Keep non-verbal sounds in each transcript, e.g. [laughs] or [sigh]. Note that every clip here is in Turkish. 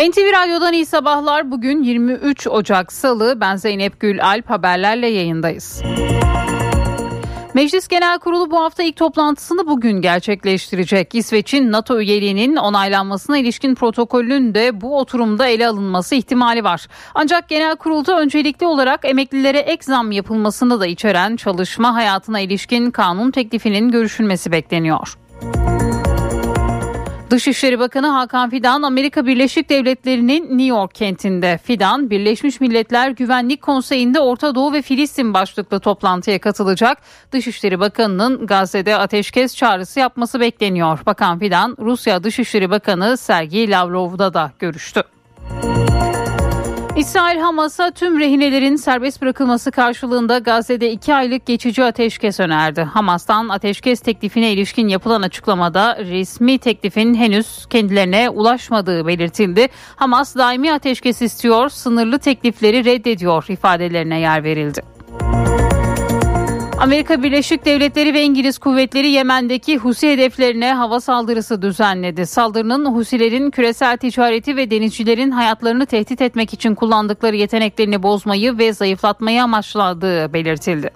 NTV Radyo'dan iyi sabahlar. Bugün 23 Ocak Salı. Ben Zeynep Gül Alp haberlerle yayındayız. Meclis Genel Kurulu bu hafta ilk toplantısını bugün gerçekleştirecek. İsveç'in NATO üyeliğinin onaylanmasına ilişkin protokolün de bu oturumda ele alınması ihtimali var. Ancak genel kurulda öncelikli olarak emeklilere ek zam yapılmasını da içeren çalışma hayatına ilişkin kanun teklifinin görüşülmesi bekleniyor. Dışişleri Bakanı Hakan Fidan Amerika Birleşik Devletleri'nin New York kentinde. Fidan Birleşmiş Milletler Güvenlik Konseyi'nde Orta Doğu ve Filistin başlıklı toplantıya katılacak. Dışişleri Bakanı'nın Gazze'de ateşkes çağrısı yapması bekleniyor. Bakan Fidan Rusya Dışişleri Bakanı Sergey Lavrov'da da görüştü. İsrail Hamas'a tüm rehinelerin serbest bırakılması karşılığında Gazze'de iki aylık geçici ateşkes önerdi. Hamas'tan ateşkes teklifine ilişkin yapılan açıklamada resmi teklifin henüz kendilerine ulaşmadığı belirtildi. Hamas daimi ateşkes istiyor, sınırlı teklifleri reddediyor ifadelerine yer verildi. Amerika Birleşik Devletleri ve İngiliz kuvvetleri Yemen'deki Husi hedeflerine hava saldırısı düzenledi. Saldırının Husilerin küresel ticareti ve denizcilerin hayatlarını tehdit etmek için kullandıkları yeteneklerini bozmayı ve zayıflatmayı amaçladığı belirtildi.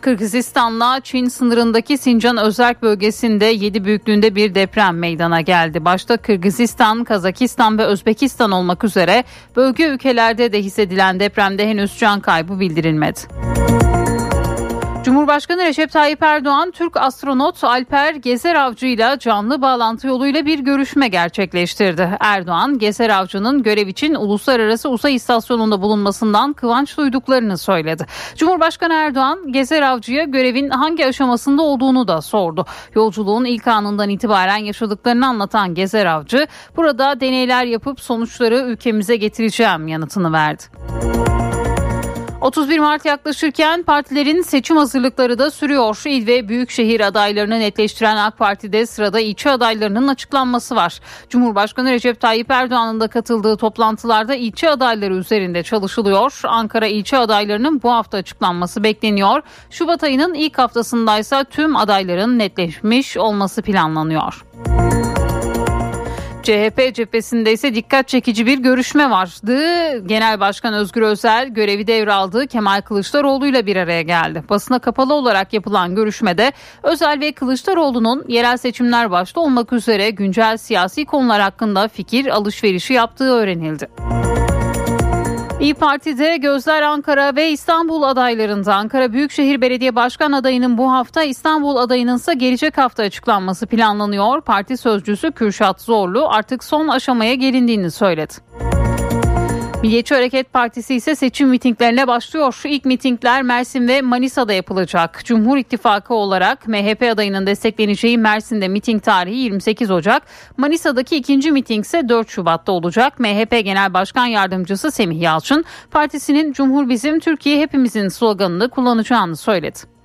Kırgızistan'la Çin sınırındaki Sincan Özerk bölgesinde 7 büyüklüğünde bir deprem meydana geldi. Başta Kırgızistan, Kazakistan ve Özbekistan olmak üzere bölge ülkelerde de hissedilen depremde henüz can kaybı bildirilmedi. Cumhurbaşkanı Recep Tayyip Erdoğan, Türk astronot Alper Gezer Avcı ile canlı bağlantı yoluyla bir görüşme gerçekleştirdi. Erdoğan, Gezer Avcı'nın görev için Uluslararası Uzay İstasyonu'nda bulunmasından kıvanç duyduklarını söyledi. Cumhurbaşkanı Erdoğan, Gezer Avcı'ya görevin hangi aşamasında olduğunu da sordu. Yolculuğun ilk anından itibaren yaşadıklarını anlatan Gezer Avcı, burada deneyler yapıp sonuçları ülkemize getireceğim yanıtını verdi. 31 Mart yaklaşırken partilerin seçim hazırlıkları da sürüyor. İl ve büyükşehir adaylarını netleştiren AK Parti'de sırada ilçe adaylarının açıklanması var. Cumhurbaşkanı Recep Tayyip Erdoğan'ın da katıldığı toplantılarda ilçe adayları üzerinde çalışılıyor. Ankara ilçe adaylarının bu hafta açıklanması bekleniyor. Şubat ayının ilk haftasındaysa tüm adayların netleşmiş olması planlanıyor. CHP cephesinde ise dikkat çekici bir görüşme vardı. Genel Başkan Özgür Özel görevi devraldığı Kemal Kılıçdaroğlu ile bir araya geldi. Basına kapalı olarak yapılan görüşmede Özel ve Kılıçdaroğlu'nun yerel seçimler başta olmak üzere güncel siyasi konular hakkında fikir alışverişi yaptığı öğrenildi. İyi Parti'de gözler Ankara ve İstanbul adaylarında. Ankara Büyükşehir Belediye Başkan adayının bu hafta İstanbul adayının ise gelecek hafta açıklanması planlanıyor. Parti sözcüsü Kürşat Zorlu artık son aşamaya gelindiğini söyledi. Milliyetçi Hareket Partisi ise seçim mitinglerine başlıyor. İlk mitingler Mersin ve Manisa'da yapılacak. Cumhur İttifakı olarak MHP adayının destekleneceği Mersin'de miting tarihi 28 Ocak. Manisa'daki ikinci miting ise 4 Şubat'ta olacak. MHP Genel Başkan Yardımcısı Semih Yalçın partisinin Cumhur Bizim Türkiye Hepimizin sloganını kullanacağını söyledi.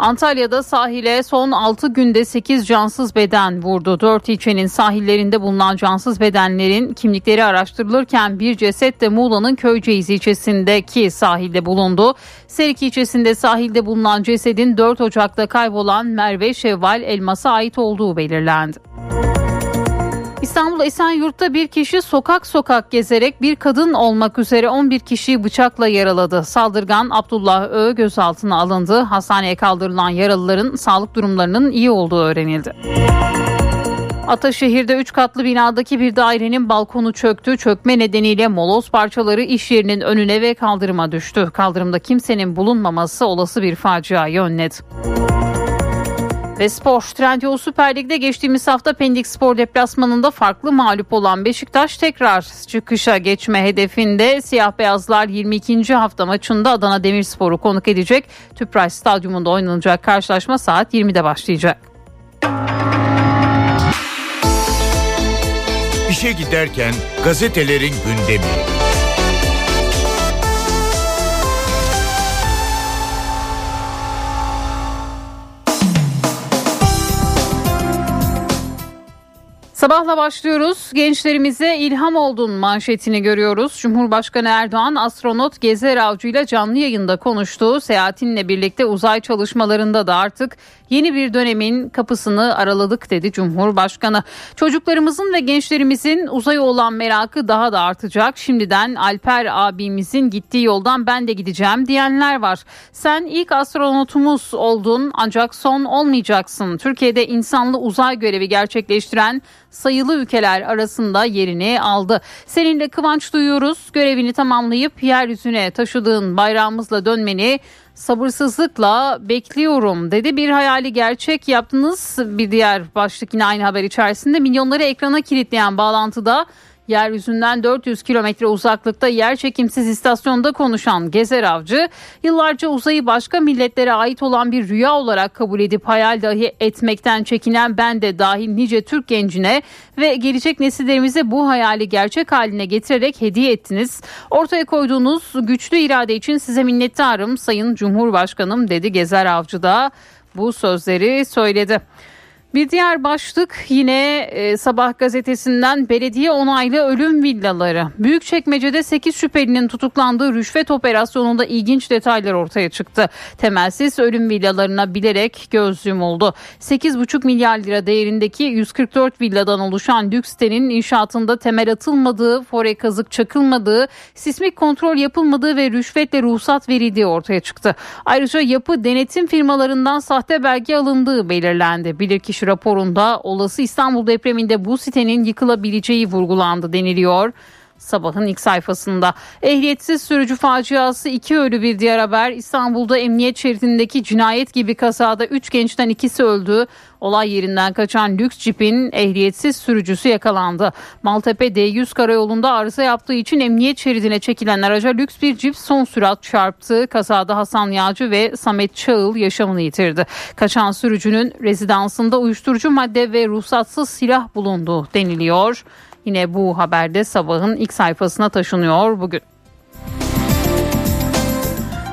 Antalya'da sahile son 6 günde 8 cansız beden vurdu. 4 ilçenin sahillerinde bulunan cansız bedenlerin kimlikleri araştırılırken bir ceset de Muğla'nın Köyceğiz ilçesindeki sahilde bulundu. Serik ilçesinde sahilde bulunan cesedin 4 Ocak'ta kaybolan Merve Şevval Elmas'a ait olduğu belirlendi. İstanbul Esenyurt'ta bir kişi sokak sokak gezerek bir kadın olmak üzere 11 kişiyi bıçakla yaraladı. Saldırgan Abdullah Ö gözaltına alındı. Hastaneye kaldırılan yaralıların sağlık durumlarının iyi olduğu öğrenildi. Ataşehir'de 3 katlı binadaki bir dairenin balkonu çöktü. Çökme nedeniyle moloz parçaları iş yerinin önüne ve kaldırıma düştü. Kaldırımda kimsenin bulunmaması olası bir faciayı önledi. Ve spor. Trendyol Süper Lig'de geçtiğimiz hafta Pendik Spor deplasmanında farklı mağlup olan Beşiktaş tekrar çıkışa geçme hedefinde. Siyah beyazlar 22. hafta maçında Adana Demirspor'u konuk edecek. Tüpraş Stadyumunda oynanacak karşılaşma saat 20'de başlayacak. İşe giderken gazetelerin gündemi. Sabahla başlıyoruz. Gençlerimize ilham oldun manşetini görüyoruz. Cumhurbaşkanı Erdoğan astronot Gezer Avcı ile canlı yayında konuştu. Seyahatinle birlikte uzay çalışmalarında da artık yeni bir dönemin kapısını araladık dedi Cumhurbaşkanı. Çocuklarımızın ve gençlerimizin uzaya olan merakı daha da artacak. Şimdiden Alper abimizin gittiği yoldan ben de gideceğim diyenler var. Sen ilk astronotumuz oldun ancak son olmayacaksın. Türkiye'de insanlı uzay görevi gerçekleştiren sayılı ülkeler arasında yerini aldı. Seninle kıvanç duyuyoruz. Görevini tamamlayıp yeryüzüne taşıdığın bayrağımızla dönmeni sabırsızlıkla bekliyorum dedi. Bir hayali gerçek yaptınız. Bir diğer başlık yine aynı haber içerisinde milyonları ekrana kilitleyen bağlantıda yeryüzünden 400 kilometre uzaklıkta yer çekimsiz istasyonda konuşan Gezer Avcı yıllarca uzayı başka milletlere ait olan bir rüya olarak kabul edip hayal dahi etmekten çekinen ben de dahil nice Türk gencine ve gelecek nesillerimize bu hayali gerçek haline getirerek hediye ettiniz. Ortaya koyduğunuz güçlü irade için size minnettarım Sayın Cumhurbaşkanım dedi Gezer Avcı da bu sözleri söyledi. Bir diğer başlık yine e, Sabah gazetesinden belediye onaylı ölüm villaları. Büyükçekmece'de 8 şüphelinin tutuklandığı rüşvet operasyonunda ilginç detaylar ortaya çıktı. Temelsiz ölüm villalarına bilerek göz yumuldu. 8,5 milyar lira değerindeki 144 villadan oluşan lüks sitenin inşaatında temel atılmadığı, fore kazık çakılmadığı, sismik kontrol yapılmadığı ve rüşvetle ruhsat verildiği ortaya çıktı. Ayrıca yapı denetim firmalarından sahte belge alındığı belirlendi. Bilirkişi Raporunda olası İstanbul depreminde bu sitenin yıkılabileceği vurgulandı deniliyor. Sabahın ilk sayfasında ehliyetsiz sürücü faciası iki ölü bir diğer haber İstanbul'da emniyet şeridindeki cinayet gibi kazada üç gençten ikisi öldü. Olay yerinden kaçan lüks cipin ehliyetsiz sürücüsü yakalandı. Maltepe D100 karayolunda arıza yaptığı için emniyet şeridine çekilen araca lüks bir cip son sürat çarptı. Kazada Hasan Yağcı ve Samet Çağıl yaşamını yitirdi. Kaçan sürücünün rezidansında uyuşturucu madde ve ruhsatsız silah bulundu deniliyor. Yine bu haberde sabahın ilk sayfasına taşınıyor bugün.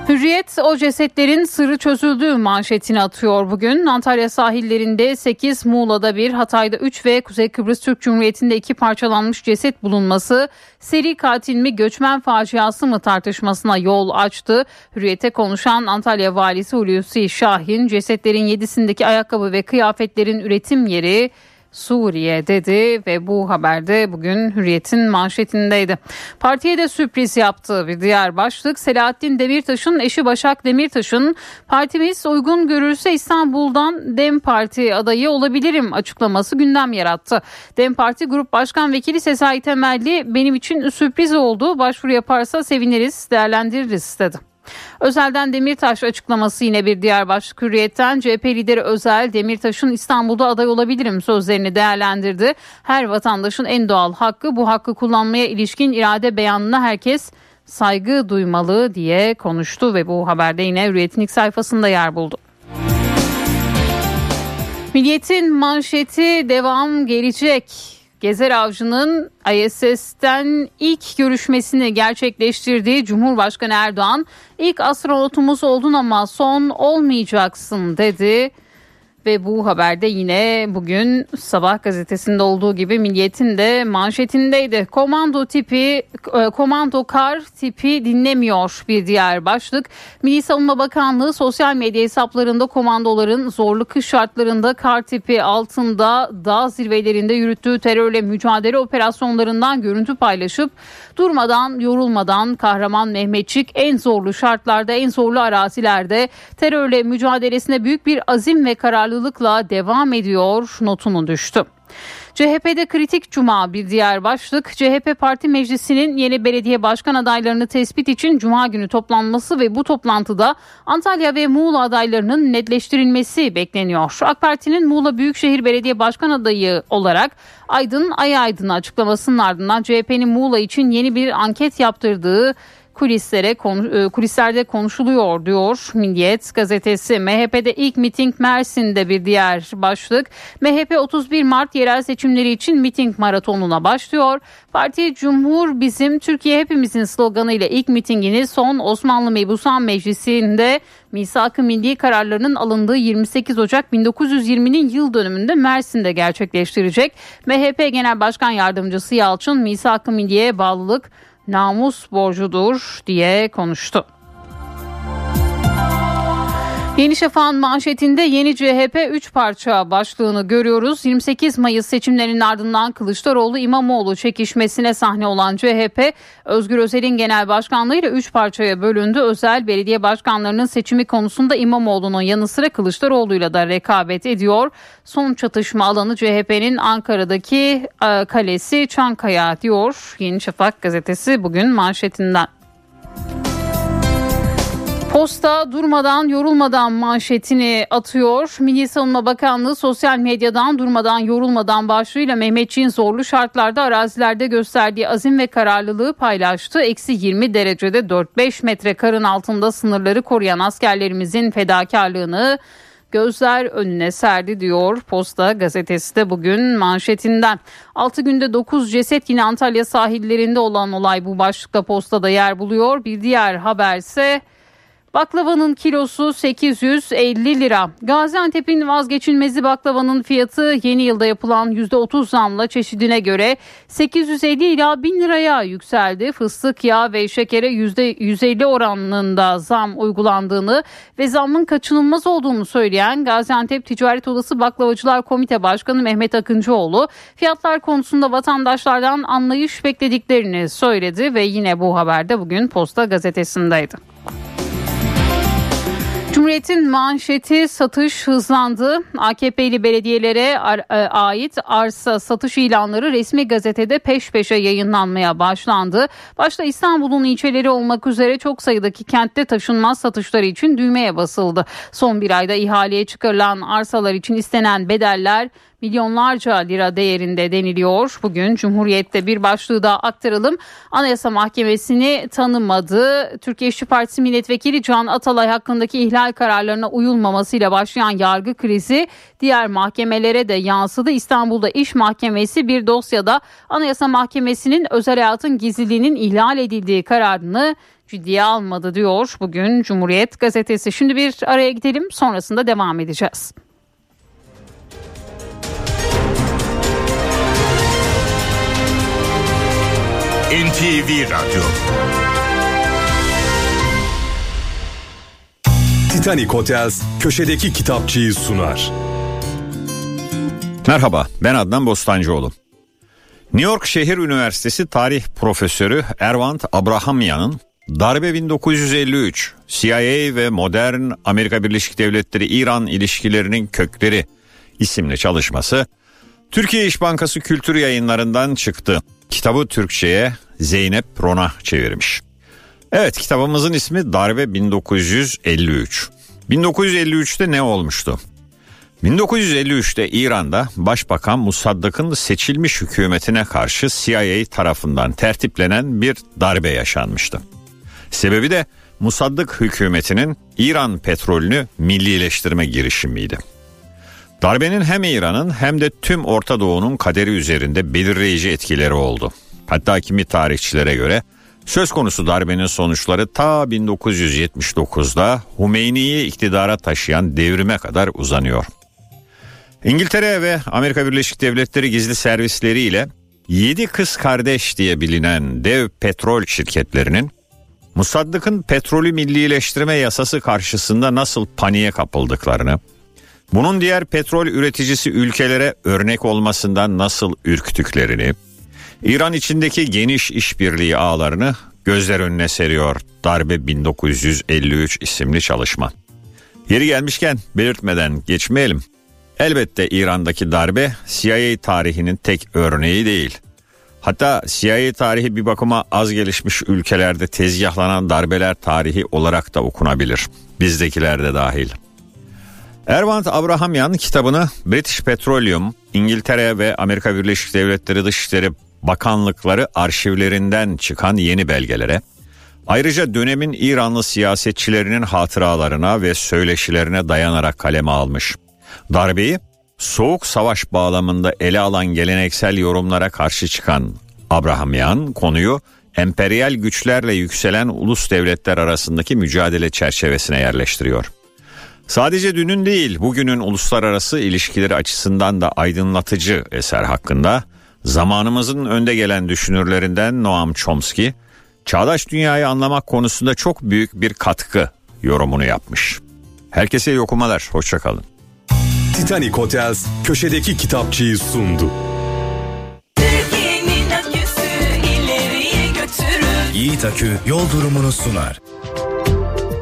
Hürriyet o cesetlerin sırrı çözüldüğü manşetini atıyor bugün. Antalya sahillerinde 8, Muğla'da 1, Hatay'da 3 ve Kuzey Kıbrıs Türk Cumhuriyeti'nde 2 parçalanmış ceset bulunması seri katil mi göçmen faciası mı tartışmasına yol açtı. Hürriyete konuşan Antalya valisi Hulusi Şahin cesetlerin 7'sindeki ayakkabı ve kıyafetlerin üretim yeri Suriye dedi ve bu haberde bugün Hürriyet'in manşetindeydi. Partiye de sürpriz yaptı bir diğer başlık Selahattin Demirtaş'ın eşi Başak Demirtaş'ın partimiz uygun görürse İstanbul'dan Dem Parti adayı olabilirim açıklaması gündem yarattı. Dem Parti Grup Başkan Vekili Sezai Temelli benim için sürpriz oldu başvuru yaparsa seviniriz değerlendiririz dedi. Özel'den Demirtaş açıklaması yine bir diğer başlık hürriyetten CHP lideri Özel Demirtaş'ın İstanbul'da aday olabilirim sözlerini değerlendirdi. Her vatandaşın en doğal hakkı bu hakkı kullanmaya ilişkin irade beyanına herkes saygı duymalı diye konuştu ve bu haberde yine Hürriyet'in ilk sayfasında yer buldu. Milliyetin manşeti devam gelecek. Gezer Avcı'nın ISS'ten ilk görüşmesini gerçekleştirdiği Cumhurbaşkanı Erdoğan ilk astronotumuz oldun ama son olmayacaksın dedi. Ve bu haberde yine bugün sabah gazetesinde olduğu gibi Milliyet'in de manşetindeydi. Komando tipi, e, komando kar tipi dinlemiyor bir diğer başlık. Milli Savunma Bakanlığı sosyal medya hesaplarında komandoların zorlu kış şartlarında kar tipi altında dağ zirvelerinde yürüttüğü terörle mücadele operasyonlarından görüntü paylaşıp durmadan yorulmadan kahraman Mehmetçik en zorlu şartlarda en zorlu arazilerde terörle mücadelesine büyük bir azim ve kararlılıkla devam ediyor notunu düştü. CHP'de kritik cuma bir diğer başlık. CHP Parti Meclisi'nin yeni belediye başkan adaylarını tespit için cuma günü toplanması ve bu toplantıda Antalya ve Muğla adaylarının netleştirilmesi bekleniyor. AK Parti'nin Muğla Büyükşehir Belediye Başkan adayı olarak Aydın Ay Aydın açıklamasının ardından CHP'nin Muğla için yeni bir anket yaptırdığı kulislere e, kulislerde konuşuluyor diyor Milliyet gazetesi. MHP'de ilk miting Mersin'de bir diğer başlık. MHP 31 Mart yerel seçimleri için miting maratonuna başlıyor. Parti Cumhur bizim Türkiye hepimizin sloganıyla ilk mitingini son Osmanlı Mebusan Meclisi'nde misak-ı milli kararlarının alındığı 28 Ocak 1920'nin yıl dönümünde Mersin'de gerçekleştirecek. MHP Genel Başkan Yardımcısı Yalçın misak-ı milliye bağlılık namus borcudur diye konuştu. Yeni Şafak'ın manşetinde yeni CHP 3 parça başlığını görüyoruz. 28 Mayıs seçimlerinin ardından Kılıçdaroğlu İmamoğlu çekişmesine sahne olan CHP, Özgür Özel'in genel başkanlığıyla 3 parçaya bölündü. Özel belediye başkanlarının seçimi konusunda İmamoğlu'nun yanı sıra Kılıçdaroğlu'yla da rekabet ediyor. Son çatışma alanı CHP'nin Ankara'daki e, kalesi Çankaya diyor Yeni Şafak gazetesi bugün manşetinden. Posta durmadan yorulmadan manşetini atıyor. Milli Savunma Bakanlığı sosyal medyadan durmadan yorulmadan başlığıyla Mehmetçiğin zorlu şartlarda arazilerde gösterdiği azim ve kararlılığı paylaştı. Eksi 20 derecede 4-5 metre karın altında sınırları koruyan askerlerimizin fedakarlığını gözler önüne serdi diyor Posta gazetesi de bugün manşetinden. 6 günde 9 ceset yine Antalya sahillerinde olan olay bu başlıkta Posta'da yer buluyor. Bir diğer haberse Baklavanın kilosu 850 lira. Gaziantep'in vazgeçilmezi baklavanın fiyatı yeni yılda yapılan %30 zamla çeşidine göre 850 ila 1000 liraya yükseldi. Fıstık, yağ ve şekere %150 oranında zam uygulandığını ve zammın kaçınılmaz olduğunu söyleyen Gaziantep Ticaret Odası Baklavacılar Komite Başkanı Mehmet Akıncıoğlu fiyatlar konusunda vatandaşlardan anlayış beklediklerini söyledi ve yine bu haberde bugün Posta gazetesindeydi. Cumhuriyet'in manşeti satış hızlandı. AKP'li belediyelere e, ait arsa satış ilanları resmi gazetede peş peşe yayınlanmaya başlandı. Başta İstanbul'un ilçeleri olmak üzere çok sayıdaki kentte taşınmaz satışları için düğmeye basıldı. Son bir ayda ihaleye çıkarılan arsalar için istenen bedeller milyonlarca lira değerinde deniliyor. Bugün Cumhuriyet'te bir başlığı daha aktaralım. Anayasa Mahkemesi'ni tanımadı. Türkiye İşçi Partisi Milletvekili Can Atalay hakkındaki ihlal kararlarına uyulmamasıyla başlayan yargı krizi diğer mahkemelere de yansıdı. İstanbul'da İş Mahkemesi bir dosyada Anayasa Mahkemesi'nin özel hayatın gizliliğinin ihlal edildiği kararını ciddiye almadı diyor bugün Cumhuriyet gazetesi. Şimdi bir araya gidelim sonrasında devam edeceğiz. NTV Radyo Titanic Hotels köşedeki kitapçıyı sunar. Merhaba ben Adnan Bostancıoğlu. New York Şehir Üniversitesi Tarih Profesörü Ervant Abrahamyan'ın Darbe 1953, CIA ve modern Amerika Birleşik Devletleri İran ilişkilerinin kökleri isimli çalışması Türkiye İş Bankası Kültür Yayınlarından çıktı. Kitabı Türkçe'ye Zeynep Rona çevirmiş. Evet kitabımızın ismi Darbe 1953. 1953'te ne olmuştu? 1953'te İran'da Başbakan Musaddak'ın seçilmiş hükümetine karşı CIA tarafından tertiplenen bir darbe yaşanmıştı. Sebebi de Musaddık hükümetinin İran petrolünü millileştirme girişimiydi. Darbenin hem İran'ın hem de tüm Orta Doğu'nun kaderi üzerinde belirleyici etkileri oldu. Hatta kimi tarihçilere göre söz konusu darbenin sonuçları ta 1979'da Hümeyni'yi iktidara taşıyan devrime kadar uzanıyor. İngiltere ve Amerika Birleşik Devletleri gizli servisleriyle 7 kız kardeş diye bilinen dev petrol şirketlerinin Musaddık'ın petrolü millileştirme yasası karşısında nasıl paniğe kapıldıklarını, bunun diğer petrol üreticisi ülkelere örnek olmasından nasıl ürktüklerini, İran içindeki geniş işbirliği ağlarını gözler önüne seriyor Darbe 1953 isimli çalışma. Yeri gelmişken belirtmeden geçmeyelim. Elbette İran'daki darbe CIA tarihinin tek örneği değil. Hatta CIA tarihi bir bakıma az gelişmiş ülkelerde tezgahlanan darbeler tarihi olarak da okunabilir. Bizdekiler de dahil. Ervant Abrahamyan kitabını British Petroleum, İngiltere ve Amerika Birleşik Devletleri Dışişleri Bakanlıkları arşivlerinden çıkan yeni belgelere, Ayrıca dönemin İranlı siyasetçilerinin hatıralarına ve söyleşilerine dayanarak kaleme almış. Darbeyi soğuk savaş bağlamında ele alan geleneksel yorumlara karşı çıkan Abrahamyan konuyu emperyal güçlerle yükselen ulus devletler arasındaki mücadele çerçevesine yerleştiriyor. Sadece dünün değil bugünün uluslararası ilişkileri açısından da aydınlatıcı eser hakkında zamanımızın önde gelen düşünürlerinden Noam Chomsky, çağdaş dünyayı anlamak konusunda çok büyük bir katkı yorumunu yapmış. Herkese iyi okumalar, hoşçakalın. Titanic Hotels köşedeki kitapçıyı sundu. Yiğit Akü yol durumunu sunar.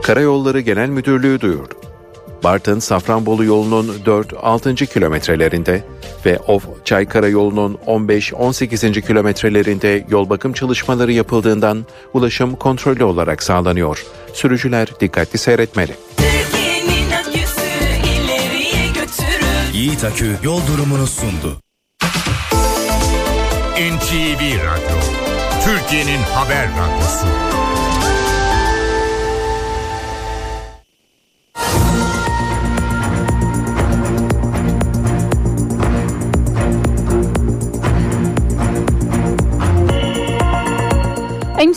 Karayolları Genel Müdürlüğü duyurdu. Bartın Safranbolu yolunun 4-6. kilometrelerinde ve Of Çaykara yolunun 15-18. kilometrelerinde yol bakım çalışmaları yapıldığından ulaşım kontrollü olarak sağlanıyor. Sürücüler dikkatli seyretmeli. Yiğit Akü yol durumunu sundu. NTV Radyo, Türkiye'nin haber radyosu.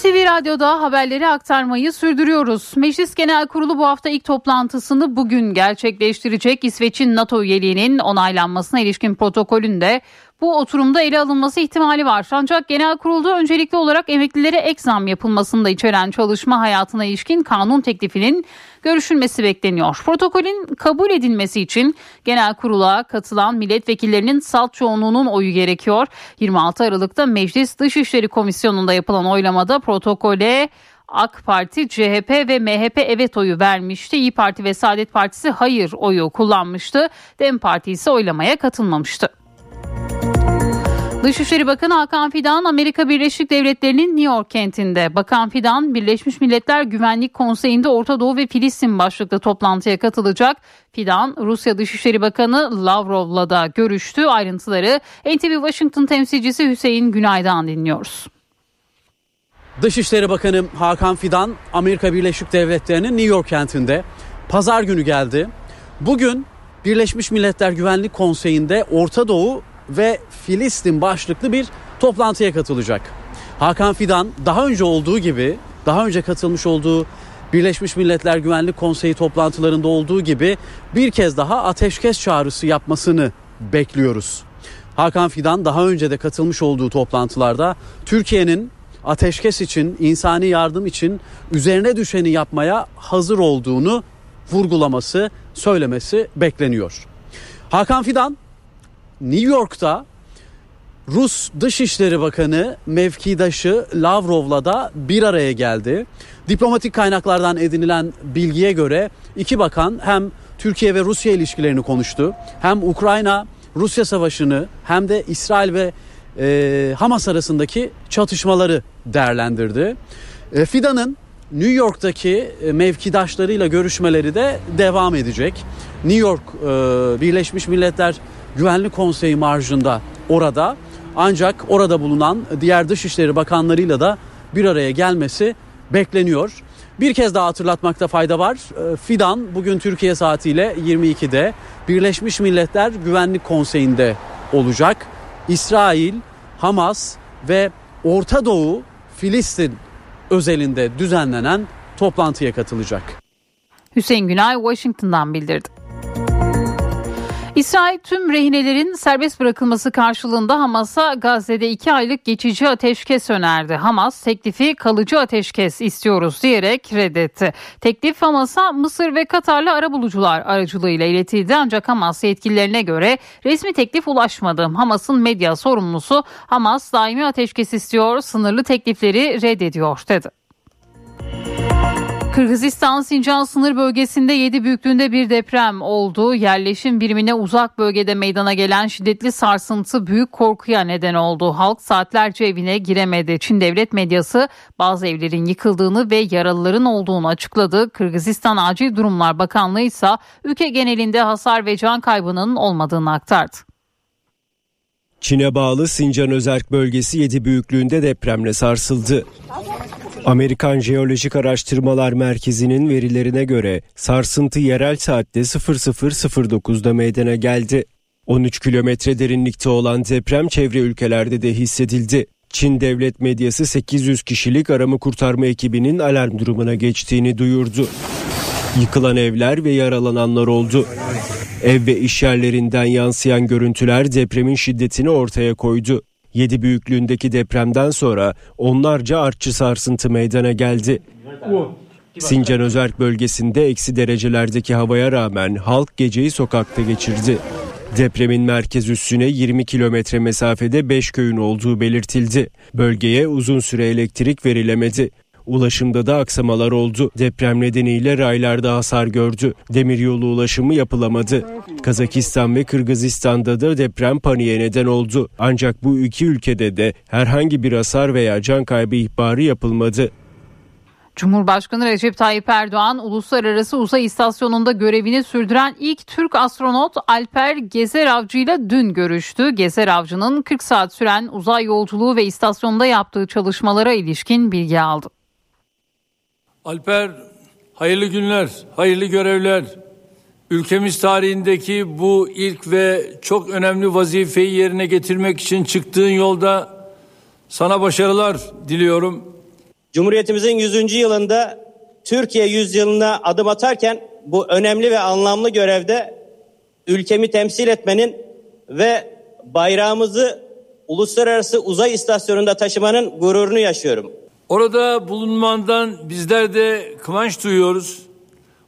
NTV Radyo'da haberleri aktarmayı sürdürüyoruz. Meclis Genel Kurulu bu hafta ilk toplantısını bugün gerçekleştirecek. İsveç'in NATO üyeliğinin onaylanmasına ilişkin protokolünde bu oturumda ele alınması ihtimali var. Ancak genel kurulda öncelikli olarak emeklilere ek zam yapılmasını da içeren çalışma hayatına ilişkin kanun teklifinin görüşülmesi bekleniyor. Protokolün kabul edilmesi için genel kurula katılan milletvekillerinin salt çoğunluğunun oyu gerekiyor. 26 Aralık'ta Meclis Dışişleri Komisyonu'nda yapılan oylamada protokole AK Parti, CHP ve MHP evet oyu vermişti. İyi Parti ve Saadet Partisi hayır oyu kullanmıştı. Dem Parti ise oylamaya katılmamıştı. Dışişleri Bakanı Hakan Fidan Amerika Birleşik Devletleri'nin New York kentinde. Bakan Fidan Birleşmiş Milletler Güvenlik Konseyi'nde Orta Doğu ve Filistin başlıklı toplantıya katılacak. Fidan Rusya Dışişleri Bakanı Lavrov'la da görüştü. Ayrıntıları NTV Washington temsilcisi Hüseyin Günay'dan dinliyoruz. Dışişleri Bakanı Hakan Fidan Amerika Birleşik Devletleri'nin New York kentinde pazar günü geldi. Bugün Birleşmiş Milletler Güvenlik Konseyi'nde Orta Doğu ve Filistin başlıklı bir toplantıya katılacak. Hakan Fidan daha önce olduğu gibi daha önce katılmış olduğu Birleşmiş Milletler Güvenlik Konseyi toplantılarında olduğu gibi bir kez daha ateşkes çağrısı yapmasını bekliyoruz. Hakan Fidan daha önce de katılmış olduğu toplantılarda Türkiye'nin ateşkes için, insani yardım için üzerine düşeni yapmaya hazır olduğunu vurgulaması, söylemesi bekleniyor. Hakan Fidan New York'ta Rus Dışişleri Bakanı mevkidaşı Lavrov'la da bir araya geldi. Diplomatik kaynaklardan edinilen bilgiye göre iki bakan hem Türkiye ve Rusya ilişkilerini konuştu. Hem Ukrayna Rusya savaşını hem de İsrail ve e, Hamas arasındaki çatışmaları değerlendirdi. E, Fidan'ın New York'taki e, mevkidaşlarıyla görüşmeleri de devam edecek. New York e, Birleşmiş Milletler Güvenlik Konseyi marjında orada ancak orada bulunan diğer dışişleri bakanlarıyla da bir araya gelmesi bekleniyor. Bir kez daha hatırlatmakta fayda var. E, Fidan bugün Türkiye saatiyle 22'de Birleşmiş Milletler Güvenlik Konseyi'nde olacak. İsrail, Hamas ve Orta Doğu, Filistin özelinde düzenlenen toplantıya katılacak. Hüseyin Günay Washington'dan bildirdi. İsrail tüm rehinelerin serbest bırakılması karşılığında Hamas'a Gazze'de iki aylık geçici ateşkes önerdi. Hamas teklifi kalıcı ateşkes istiyoruz diyerek reddetti. Teklif Hamas'a Mısır ve Katarlı arabulucular aracılığıyla iletildi ancak Hamas yetkililerine göre resmi teklif ulaşmadı. Hamas'ın medya sorumlusu Hamas daimi ateşkes istiyor, sınırlı teklifleri reddediyor dedi. Kırgızistan Sincan sınır bölgesinde 7 büyüklüğünde bir deprem oldu. Yerleşim birimine uzak bölgede meydana gelen şiddetli sarsıntı büyük korkuya neden oldu. Halk saatlerce evine giremedi. Çin devlet medyası bazı evlerin yıkıldığını ve yaralıların olduğunu açıkladı. Kırgızistan Acil Durumlar Bakanlığı ise ülke genelinde hasar ve can kaybının olmadığını aktardı. Çin'e bağlı Sincan Özerk bölgesi 7 büyüklüğünde depremle sarsıldı. Amerikan Jeolojik Araştırmalar Merkezi'nin verilerine göre sarsıntı yerel saatte 00.09'da meydana geldi. 13 kilometre derinlikte olan deprem çevre ülkelerde de hissedildi. Çin devlet medyası 800 kişilik arama kurtarma ekibinin alarm durumuna geçtiğini duyurdu. Yıkılan evler ve yaralananlar oldu. Ev ve iş yerlerinden yansıyan görüntüler depremin şiddetini ortaya koydu. 7 büyüklüğündeki depremden sonra onlarca artçı sarsıntı meydana geldi. Sincan Özerk bölgesinde eksi derecelerdeki havaya rağmen halk geceyi sokakta geçirdi. Depremin merkez üssüne 20 kilometre mesafede 5 köyün olduğu belirtildi. Bölgeye uzun süre elektrik verilemedi. Ulaşımda da aksamalar oldu. Deprem nedeniyle raylarda hasar gördü. Demiryolu ulaşımı yapılamadı. Kazakistan ve Kırgızistan'da da deprem paniğe neden oldu. Ancak bu iki ülkede de herhangi bir hasar veya can kaybı ihbarı yapılmadı. Cumhurbaşkanı Recep Tayyip Erdoğan uluslararası uzay istasyonunda görevini sürdüren ilk Türk astronot Alper Gezer Avcı ile dün görüştü. Gezer Avcı'nın 40 saat süren uzay yolculuğu ve istasyonda yaptığı çalışmalara ilişkin bilgi aldı. Alper hayırlı günler, hayırlı görevler. Ülkemiz tarihindeki bu ilk ve çok önemli vazifeyi yerine getirmek için çıktığın yolda sana başarılar diliyorum. Cumhuriyetimizin 100. yılında Türkiye yüzyılına adım atarken bu önemli ve anlamlı görevde ülkemi temsil etmenin ve bayrağımızı uluslararası uzay istasyonunda taşımanın gururunu yaşıyorum. Orada bulunmandan bizler de kıvanç duyuyoruz.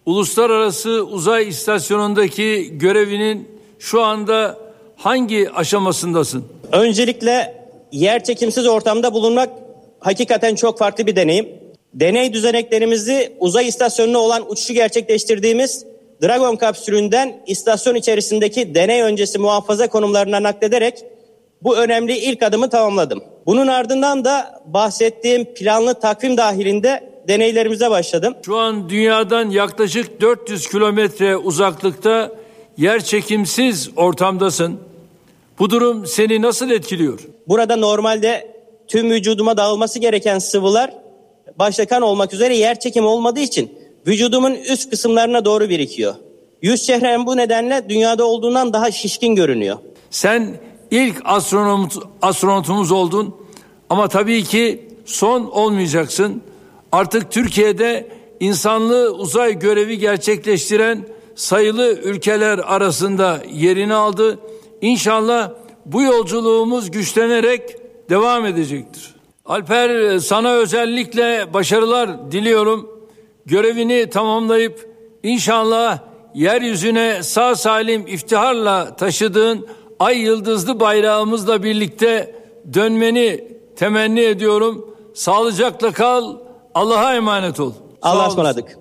Uluslararası Uzay İstasyonu'ndaki görevinin şu anda hangi aşamasındasın? Öncelikle yer çekimsiz ortamda bulunmak hakikaten çok farklı bir deneyim. Deney düzeneklerimizi uzay istasyonuna olan uçuşu gerçekleştirdiğimiz Dragon kapsülünden istasyon içerisindeki deney öncesi muhafaza konumlarına naklederek bu önemli ilk adımı tamamladım. Bunun ardından da bahsettiğim planlı takvim dahilinde deneylerimize başladım. Şu an dünyadan yaklaşık 400 kilometre uzaklıkta yer çekimsiz ortamdasın. Bu durum seni nasıl etkiliyor? Burada normalde tüm vücuduma dağılması gereken sıvılar başta kan olmak üzere yer çekimi olmadığı için vücudumun üst kısımlarına doğru birikiyor. Yüz çehrem bu nedenle dünyada olduğundan daha şişkin görünüyor. Sen ilk astronot, astronotumuz oldun ama tabii ki son olmayacaksın. Artık Türkiye'de insanlığı uzay görevi gerçekleştiren sayılı ülkeler arasında yerini aldı. İnşallah bu yolculuğumuz güçlenerek devam edecektir. Alper sana özellikle başarılar diliyorum. Görevini tamamlayıp inşallah yeryüzüne sağ salim iftiharla taşıdığın ay yıldızlı bayrağımızla birlikte dönmeni temenni ediyorum. Sağlıcakla kal. Allah'a emanet ol. Allah'a ısmarladık.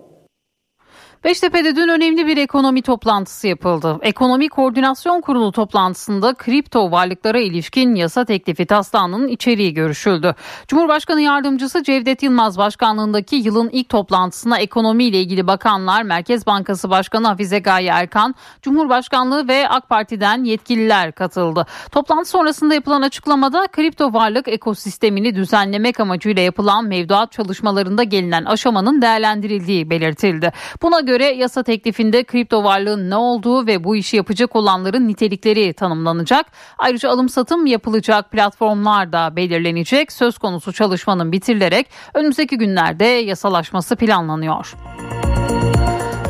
Beştepe'de dün önemli bir ekonomi toplantısı yapıldı. Ekonomi Koordinasyon Kurulu toplantısında kripto varlıklara ilişkin yasa teklifi taslağının içeriği görüşüldü. Cumhurbaşkanı Yardımcısı Cevdet Yılmaz başkanlığındaki yılın ilk toplantısına ekonomi ile ilgili bakanlar, Merkez Bankası Başkanı Hafize Gaye Erkan, Cumhurbaşkanlığı ve AK Parti'den yetkililer katıldı. Toplantı sonrasında yapılan açıklamada kripto varlık ekosistemini düzenlemek amacıyla yapılan mevduat çalışmalarında gelinen aşamanın değerlendirildiği belirtildi. Buna göre yasa teklifinde kripto varlığın ne olduğu ve bu işi yapacak olanların nitelikleri tanımlanacak. Ayrıca alım satım yapılacak platformlar da belirlenecek. Söz konusu çalışmanın bitirilerek önümüzdeki günlerde yasalaşması planlanıyor.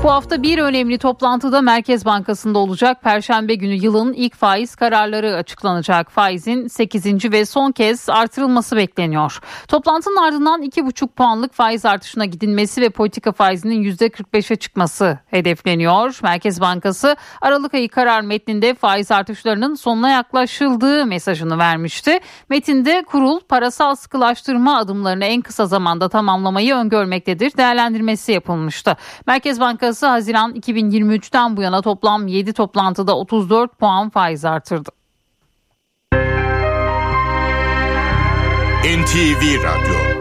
Bu hafta bir önemli toplantıda Merkez Bankası'nda olacak. Perşembe günü yılın ilk faiz kararları açıklanacak. Faizin 8. ve son kez artırılması bekleniyor. Toplantının ardından 2,5 puanlık faiz artışına gidilmesi ve politika faizinin %45'e çıkması hedefleniyor. Merkez Bankası Aralık ayı karar metninde faiz artışlarının sonuna yaklaşıldığı mesajını vermişti. Metinde kurul parasal sıkılaştırma adımlarını en kısa zamanda tamamlamayı öngörmektedir. Değerlendirmesi yapılmıştı. Merkez Bankası Bankası Haziran 2023'ten bu yana toplam 7 toplantıda 34 puan faiz artırdı. NTV Radyo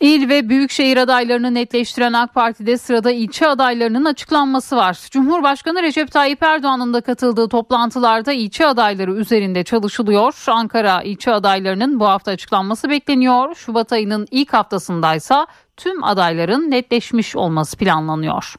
İl ve büyükşehir adaylarını netleştiren AK Parti'de sırada ilçe adaylarının açıklanması var. Cumhurbaşkanı Recep Tayyip Erdoğan'ın da katıldığı toplantılarda ilçe adayları üzerinde çalışılıyor. Ankara ilçe adaylarının bu hafta açıklanması bekleniyor. Şubat ayının ilk haftasındaysa tüm adayların netleşmiş olması planlanıyor.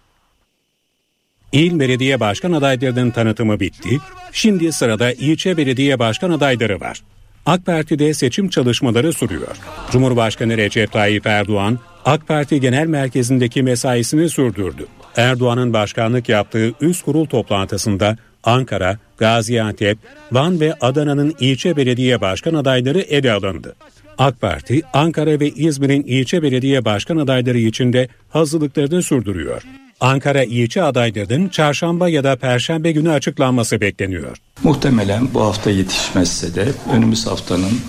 İl belediye başkan adaylarının tanıtımı bitti. Şimdi sırada ilçe belediye başkan adayları var. AK Parti'de seçim çalışmaları sürüyor. Cumhurbaşkanı Recep Tayyip Erdoğan, AK Parti Genel Merkezi'ndeki mesaisini sürdürdü. Erdoğan'ın başkanlık yaptığı üst kurul toplantısında Ankara, Gaziantep, Van ve Adana'nın ilçe belediye başkan adayları ele alındı. AK Parti, Ankara ve İzmir'in ilçe belediye başkan adayları için de hazırlıklarını sürdürüyor. Ankara ilçe adaylarının çarşamba ya da perşembe günü açıklanması bekleniyor. Muhtemelen bu hafta yetişmezse de önümüz haftanın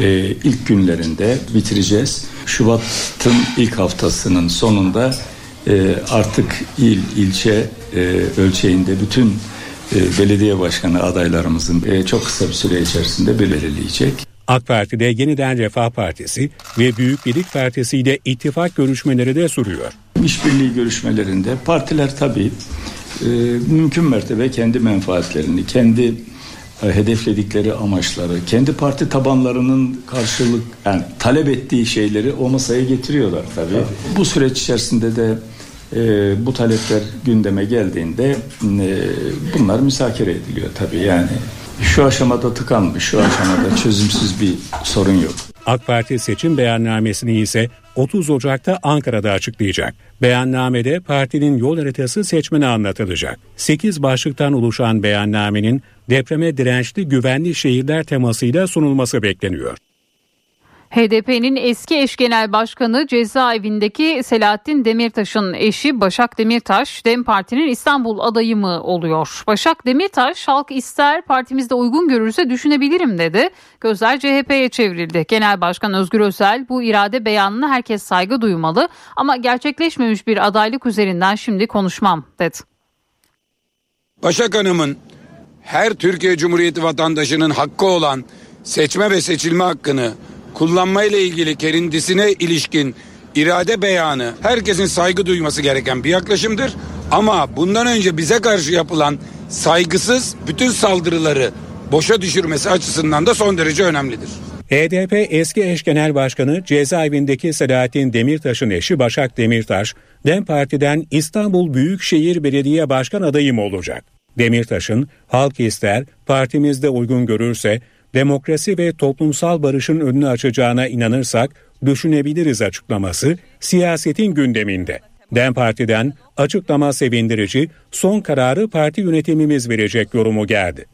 e, ilk günlerinde bitireceğiz. Şubat'ın ilk haftasının sonunda e, artık il, ilçe e, ölçeğinde bütün e, belediye başkanı adaylarımızın e, çok kısa bir süre içerisinde belirleyecek. AK Parti'de yeniden Refah Partisi ve Büyük Birlik Partisi ile ittifak görüşmeleri de sürüyor. İşbirliği görüşmelerinde partiler tabii e, mümkün mertebe kendi menfaatlerini, kendi e, hedefledikleri amaçları, kendi parti tabanlarının karşılık yani talep ettiği şeyleri o masaya getiriyorlar tabii. tabii. Bu süreç içerisinde de e, bu talepler gündeme geldiğinde e, bunlar müzakere ediliyor tabii yani şu aşamada tıkanmış, şu aşamada [laughs] çözümsüz bir sorun yok. AK Parti seçim beyannamesini ise 30 Ocak'ta Ankara'da açıklayacak. Beyannamede partinin yol haritası seçmene anlatılacak. 8 başlıktan oluşan beyannamenin depreme dirençli güvenli şehirler temasıyla sunulması bekleniyor. HDP'nin eski eş genel başkanı cezaevindeki Selahattin Demirtaş'ın eşi Başak Demirtaş, DEM Parti'nin İstanbul adayı mı oluyor? Başak Demirtaş, halk ister partimizde uygun görürse düşünebilirim dedi. Gözler CHP'ye çevrildi. Genel Başkan Özgür Özel bu irade beyanına herkes saygı duymalı ama gerçekleşmemiş bir adaylık üzerinden şimdi konuşmam dedi. Başak Hanım'ın her Türkiye Cumhuriyeti vatandaşının hakkı olan seçme ve seçilme hakkını kullanmayla ilgili kendisine ilişkin irade beyanı herkesin saygı duyması gereken bir yaklaşımdır. Ama bundan önce bize karşı yapılan saygısız bütün saldırıları boşa düşürmesi açısından da son derece önemlidir. HDP eski eş genel başkanı cezaevindeki Selahattin Demirtaş'ın eşi Başak Demirtaş, DEM Parti'den İstanbul Büyükşehir Belediye Başkan adayım olacak. Demirtaş'ın halk ister, partimizde uygun görürse demokrasi ve toplumsal barışın önünü açacağına inanırsak düşünebiliriz açıklaması siyasetin gündeminde. DEM Parti'den açıklama sevindirici, son kararı parti yönetimimiz verecek yorumu geldi.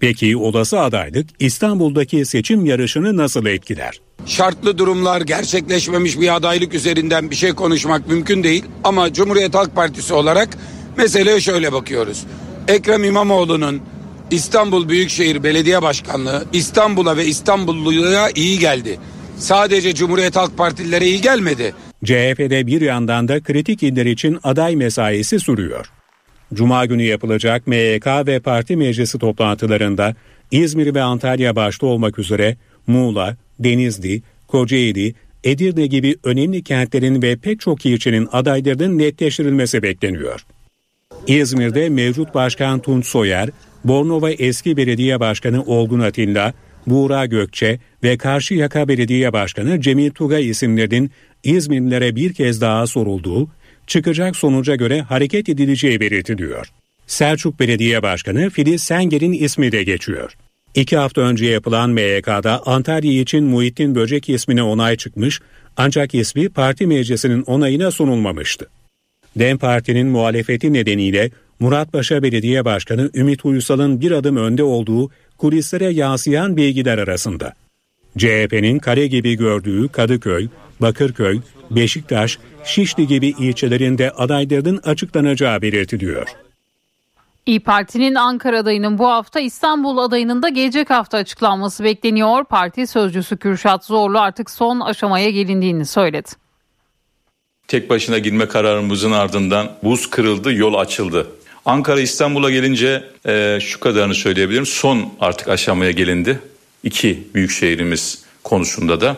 Peki olası adaylık İstanbul'daki seçim yarışını nasıl etkiler? Şartlı durumlar gerçekleşmemiş bir adaylık üzerinden bir şey konuşmak mümkün değil ama Cumhuriyet Halk Partisi olarak meseleye şöyle bakıyoruz. Ekrem İmamoğlu'nun İstanbul Büyükşehir Belediye Başkanlığı İstanbul'a ve İstanbulluya iyi geldi. Sadece Cumhuriyet Halk Partililere iyi gelmedi. CHP'de bir yandan da kritik iller için aday mesaisi sürüyor. Cuma günü yapılacak MYK ve parti meclisi toplantılarında İzmir ve Antalya başta olmak üzere Muğla, Denizli, Kocaeli, Edirne gibi önemli kentlerin ve pek çok ilçenin adaylarının netleştirilmesi bekleniyor. İzmir'de mevcut başkan Tunç Soyer, Bornova eski belediye başkanı Olgun Atilla, Buğra Gökçe ve Karşıyaka Belediye Başkanı Cemil Tugay isimlerinin İzmirlilere bir kez daha sorulduğu, çıkacak sonuca göre hareket edileceği belirtiliyor. Selçuk Belediye Başkanı Filiz Senger'in ismi de geçiyor. İki hafta önce yapılan MYK'da Antalya için Muhittin Böcek ismine onay çıkmış ancak ismi parti meclisinin onayına sunulmamıştı. DEM Parti'nin muhalefeti nedeniyle Muratpaşa Belediye Başkanı Ümit Uysal'ın bir adım önde olduğu kulislere yansıyan bilgiler arasında. CHP'nin kare gibi gördüğü Kadıköy, Bakırköy, Beşiktaş, Şişli gibi ilçelerinde adayların açıklanacağı belirtiliyor. İyi Parti'nin Ankara adayının bu hafta İstanbul adayının da gelecek hafta açıklanması bekleniyor. Parti sözcüsü Kürşat Zorlu artık son aşamaya gelindiğini söyledi. Tek başına girme kararımızın ardından buz kırıldı, yol açıldı. Ankara İstanbul'a gelince e, şu kadarını söyleyebilirim. Son artık aşamaya gelindi. İki büyük şehrimiz konusunda da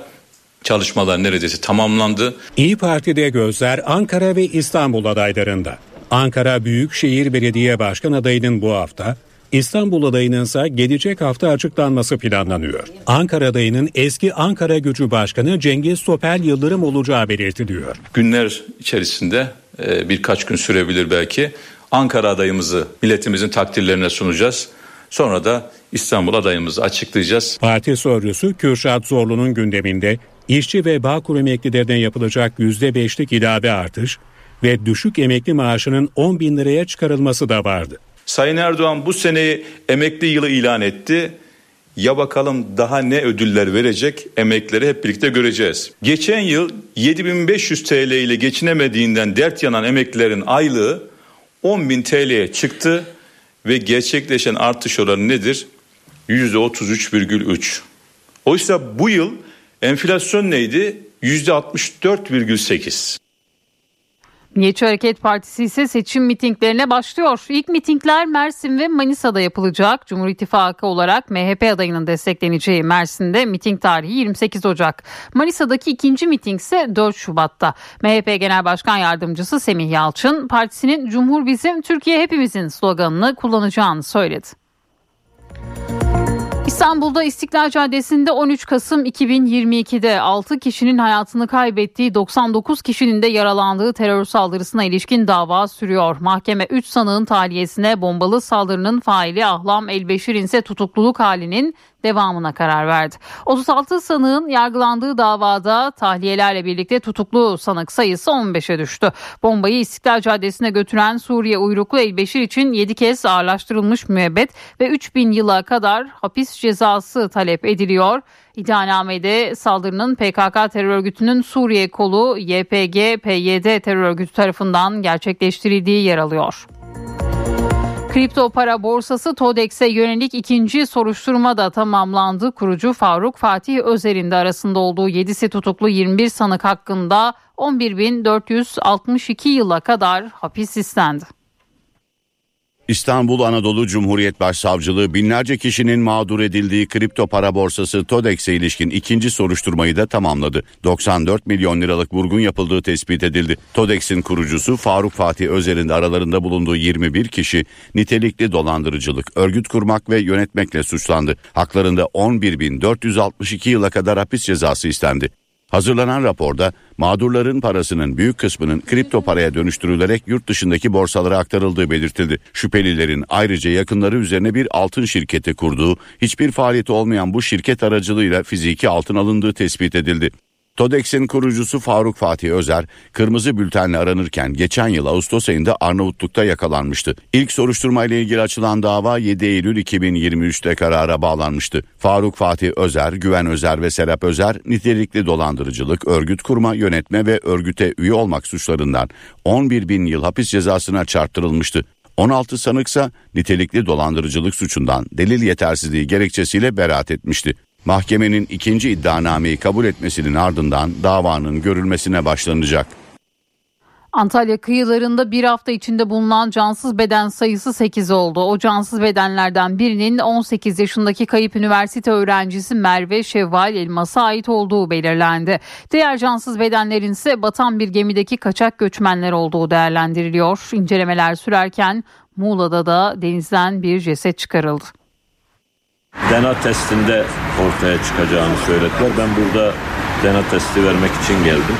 çalışmalar neredeyse tamamlandı. İyi Parti'de gözler Ankara ve İstanbul adaylarında. Ankara Büyükşehir Belediye Başkan adayının bu hafta, İstanbul adayının ise gelecek hafta açıklanması planlanıyor. Ankara adayının eski Ankara Gücü Başkanı Cengiz Topel Yıldırım olacağı belirtiliyor. Günler içerisinde e, birkaç gün sürebilir belki Ankara adayımızı milletimizin takdirlerine sunacağız. Sonra da İstanbul adayımızı açıklayacağız. Parti sorusu Kürşat Zorlu'nun gündeminde işçi ve Bağkur emeklilerine yapılacak %5'lik ilave artış ve düşük emekli maaşının 10 bin liraya çıkarılması da vardı. Sayın Erdoğan bu seneyi emekli yılı ilan etti. Ya bakalım daha ne ödüller verecek emekleri hep birlikte göreceğiz. Geçen yıl 7500 TL ile geçinemediğinden dert yanan emeklilerin aylığı 10 bin TL'ye çıktı ve gerçekleşen artış oranı nedir? %33,3. Oysa bu yıl enflasyon neydi? %64,8. Milliyetçi Hareket Partisi ise seçim mitinglerine başlıyor. İlk mitingler Mersin ve Manisa'da yapılacak. Cumhur İttifakı olarak MHP adayının destekleneceği Mersin'de miting tarihi 28 Ocak. Manisa'daki ikinci miting ise 4 Şubat'ta. MHP Genel Başkan Yardımcısı Semih Yalçın partisinin Cumhur bizim Türkiye hepimizin sloganını kullanacağını söyledi. İstanbul'da İstiklal Caddesi'nde 13 Kasım 2022'de 6 kişinin hayatını kaybettiği 99 kişinin de yaralandığı terör saldırısına ilişkin dava sürüyor. Mahkeme 3 sanığın tahliyesine bombalı saldırının faili Ahlam Elbeşir'in ise tutukluluk halinin devamına karar verdi. 36 sanığın yargılandığı davada tahliyelerle birlikte tutuklu sanık sayısı 15'e düştü. Bombayı İstiklal Caddesi'ne götüren Suriye uyruklu Elbeşir için 7 kez ağırlaştırılmış müebbet ve 3000 yıla kadar hapis cezası talep ediliyor. İddianamede saldırının PKK terör örgütünün Suriye kolu YPG-PYD terör örgütü tarafından gerçekleştirildiği yer alıyor. Kripto para borsası TODEX'e yönelik ikinci soruşturma da tamamlandı. Kurucu Faruk Fatih Özer'in de arasında olduğu 7'si tutuklu 21 sanık hakkında 11.462 yıla kadar hapis istendi. İstanbul Anadolu Cumhuriyet Başsavcılığı binlerce kişinin mağdur edildiği kripto para borsası TODEX'e ilişkin ikinci soruşturmayı da tamamladı. 94 milyon liralık vurgun yapıldığı tespit edildi. TODEX'in kurucusu Faruk Fatih Özer'in aralarında bulunduğu 21 kişi nitelikli dolandırıcılık, örgüt kurmak ve yönetmekle suçlandı. Haklarında 11.462 yıla kadar hapis cezası istendi. Hazırlanan raporda mağdurların parasının büyük kısmının kripto paraya dönüştürülerek yurt dışındaki borsalara aktarıldığı belirtildi. Şüphelilerin ayrıca yakınları üzerine bir altın şirketi kurduğu, hiçbir faaliyeti olmayan bu şirket aracılığıyla fiziki altın alındığı tespit edildi. TODEX'in kurucusu Faruk Fatih Özer, kırmızı bültenle aranırken geçen yıl Ağustos ayında Arnavutluk'ta yakalanmıştı. İlk soruşturma ile ilgili açılan dava 7 Eylül 2023'te karara bağlanmıştı. Faruk Fatih Özer, Güven Özer ve Serap Özer nitelikli dolandırıcılık, örgüt kurma, yönetme ve örgüte üye olmak suçlarından 11 bin yıl hapis cezasına çarptırılmıştı. 16 sanıksa nitelikli dolandırıcılık suçundan delil yetersizliği gerekçesiyle beraat etmişti. Mahkemenin ikinci iddianameyi kabul etmesinin ardından davanın görülmesine başlanacak. Antalya kıyılarında bir hafta içinde bulunan cansız beden sayısı 8 oldu. O cansız bedenlerden birinin 18 yaşındaki kayıp üniversite öğrencisi Merve Şevval Elmas'a ait olduğu belirlendi. Diğer cansız bedenlerin ise batan bir gemideki kaçak göçmenler olduğu değerlendiriliyor. İncelemeler sürerken Muğla'da da denizden bir ceset çıkarıldı. DNA testinde ortaya çıkacağını söylediler. Ben burada DNA testi vermek için geldim.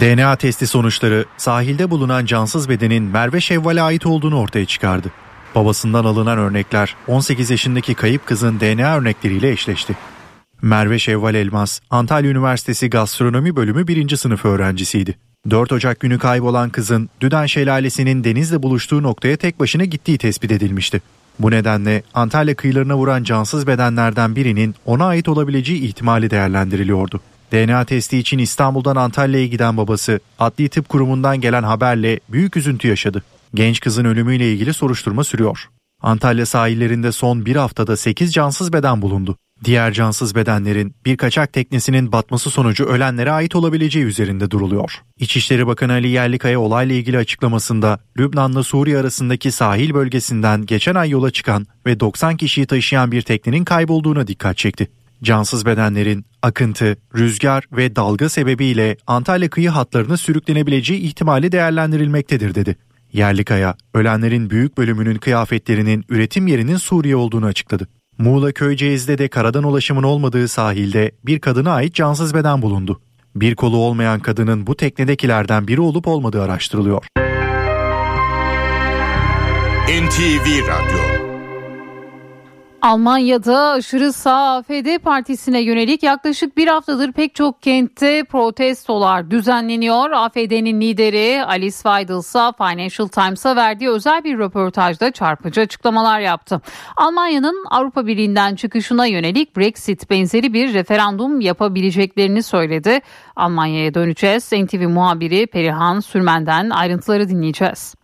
DNA testi sonuçları sahilde bulunan cansız bedenin Merve Şevval'e ait olduğunu ortaya çıkardı. Babasından alınan örnekler 18 yaşındaki kayıp kızın DNA örnekleriyle eşleşti. Merve Şevval Elmas, Antalya Üniversitesi Gastronomi Bölümü 1. sınıf öğrencisiydi. 4 Ocak günü kaybolan kızın Düden Şelalesi'nin denizle buluştuğu noktaya tek başına gittiği tespit edilmişti. Bu nedenle Antalya kıyılarına vuran cansız bedenlerden birinin ona ait olabileceği ihtimali değerlendiriliyordu. DNA testi için İstanbul'dan Antalya'ya giden babası Adli Tıp Kurumu'ndan gelen haberle büyük üzüntü yaşadı. Genç kızın ölümüyle ilgili soruşturma sürüyor. Antalya sahillerinde son bir haftada 8 cansız beden bulundu. Diğer cansız bedenlerin bir kaçak teknesinin batması sonucu ölenlere ait olabileceği üzerinde duruluyor. İçişleri Bakanı Ali Yerlikaya olayla ilgili açıklamasında Lübnan'la Suriye arasındaki sahil bölgesinden geçen ay yola çıkan ve 90 kişiyi taşıyan bir teknenin kaybolduğuna dikkat çekti. Cansız bedenlerin akıntı, rüzgar ve dalga sebebiyle Antalya kıyı hatlarına sürüklenebileceği ihtimali değerlendirilmektedir dedi. Yerlikaya, ölenlerin büyük bölümünün kıyafetlerinin üretim yerinin Suriye olduğunu açıkladı. Muğla Köyceğiz'de de karadan ulaşımın olmadığı sahilde bir kadına ait cansız beden bulundu. Bir kolu olmayan kadının bu teknedekilerden biri olup olmadığı araştırılıyor. NTV Radyo Almanya'da aşırı sağ AFD partisine yönelik yaklaşık bir haftadır pek çok kentte protestolar düzenleniyor. AFD'nin lideri Alice Weidel ise Financial Times'a verdiği özel bir röportajda çarpıcı açıklamalar yaptı. Almanya'nın Avrupa Birliği'nden çıkışına yönelik Brexit benzeri bir referandum yapabileceklerini söyledi. Almanya'ya döneceğiz. NTV muhabiri Perihan Sürmen'den ayrıntıları dinleyeceğiz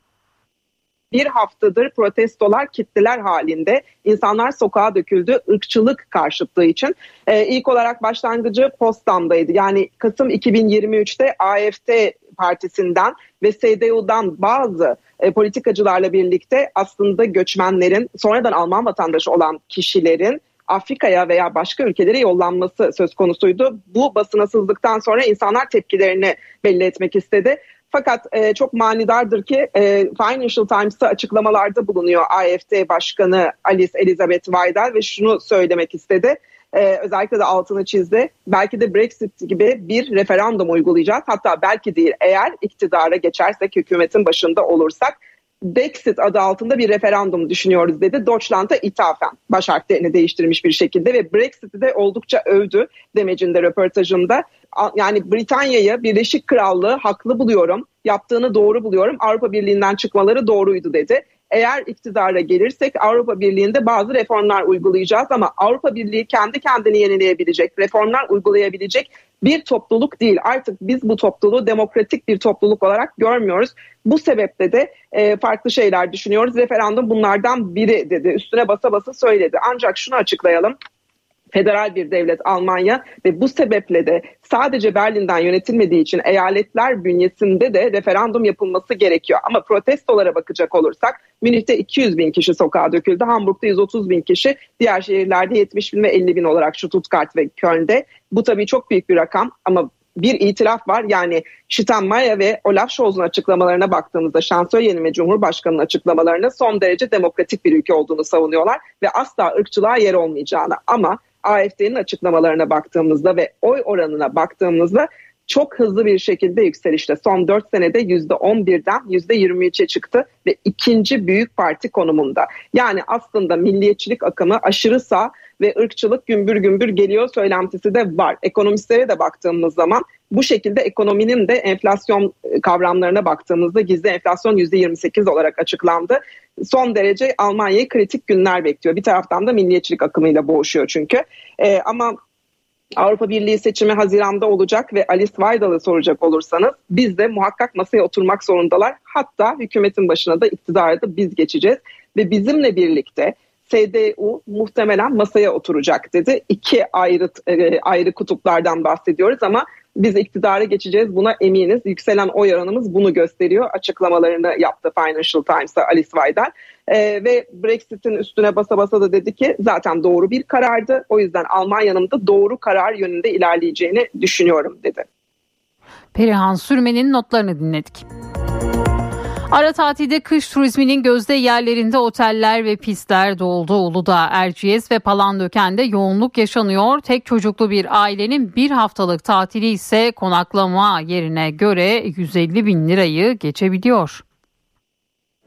bir haftadır protestolar kitleler halinde. insanlar sokağa döküldü ırkçılık karşıtlığı için. Ee, ilk olarak başlangıcı Potsdam'daydı. Yani Kasım 2023'te AFD partisinden ve CDU'dan bazı e, politikacılarla birlikte aslında göçmenlerin sonradan Alman vatandaşı olan kişilerin Afrika'ya veya başka ülkelere yollanması söz konusuydu. Bu basınasızlıktan sonra insanlar tepkilerini belli etmek istedi. Fakat e, çok manidardır ki e, Financial Times'ta açıklamalarda bulunuyor AFD Başkanı Alice Elizabeth Weidel ve şunu söylemek istedi. Ee, özellikle de altını çizdi. Belki de Brexit gibi bir referandum uygulayacağız. Hatta belki değil eğer iktidara geçersek, hükümetin başında olursak Brexit adı altında bir referandum düşünüyoruz dedi. Deutschland'a ithafen baş harflerini değiştirmiş bir şekilde ve Brexit'i de oldukça övdü demecinde röportajında. Yani Britanya'yı Birleşik Krallığı haklı buluyorum, yaptığını doğru buluyorum, Avrupa Birliği'nden çıkmaları doğruydu dedi. Eğer iktidara gelirsek Avrupa Birliği'nde bazı reformlar uygulayacağız ama Avrupa Birliği kendi kendini yenileyebilecek, reformlar uygulayabilecek bir topluluk değil. Artık biz bu topluluğu demokratik bir topluluk olarak görmüyoruz. Bu sebeple de e, farklı şeyler düşünüyoruz. Referandum bunlardan biri dedi. Üstüne basa basa söyledi. Ancak şunu açıklayalım federal bir devlet Almanya ve bu sebeple de sadece Berlin'den yönetilmediği için eyaletler bünyesinde de referandum yapılması gerekiyor. Ama protestolara bakacak olursak Münih'te 200 bin kişi sokağa döküldü. Hamburg'da 130 bin kişi, diğer şehirlerde 70 bin ve 50 bin olarak Stuttgart ve Köln'de. Bu tabii çok büyük bir rakam ama bir itiraf var. Yani Steinmeier ve Olaf Scholz'un açıklamalarına baktığımızda şansölyenin ve Cumhurbaşkanı'nın açıklamalarına son derece demokratik bir ülke olduğunu savunuyorlar ve asla ırkçılığa yer olmayacağını. Ama AFD'nin açıklamalarına baktığımızda ve oy oranına baktığımızda çok hızlı bir şekilde yükselişte. Son 4 senede %11'den %23'e çıktı ve ikinci büyük parti konumunda. Yani aslında milliyetçilik akımı aşırı sağ ve ırkçılık gümbür gümbür geliyor söylentisi de var. Ekonomistlere de baktığımız zaman bu şekilde ekonominin de enflasyon e, kavramlarına baktığımızda gizli enflasyon %28 olarak açıklandı. Son derece Almanya'yı kritik günler bekliyor. Bir taraftan da milliyetçilik akımıyla boğuşuyor çünkü. Ee, ama Avrupa Birliği seçimi Haziran'da olacak ve Alice Weidal'ı soracak olursanız biz de muhakkak masaya oturmak zorundalar. Hatta hükümetin başına da iktidara da biz geçeceğiz ve bizimle birlikte CDU muhtemelen masaya oturacak dedi. İki ayrı e, ayrı kutuplardan bahsediyoruz ama biz iktidara geçeceğiz buna eminiz. Yükselen oy oranımız bunu gösteriyor. Açıklamalarını yaptı Financial Times'a Alice Weidel. Ee, ve Brexit'in üstüne basa basa da dedi ki zaten doğru bir karardı. O yüzden Almanya'nın da doğru karar yönünde ilerleyeceğini düşünüyorum dedi. Perihan Sürmen'in notlarını dinledik. Ara tatilde kış turizminin gözde yerlerinde oteller ve pistler doldu. Uludağ, Erciyes ve Palandöken'de yoğunluk yaşanıyor. Tek çocuklu bir ailenin bir haftalık tatili ise konaklama yerine göre 150 bin lirayı geçebiliyor.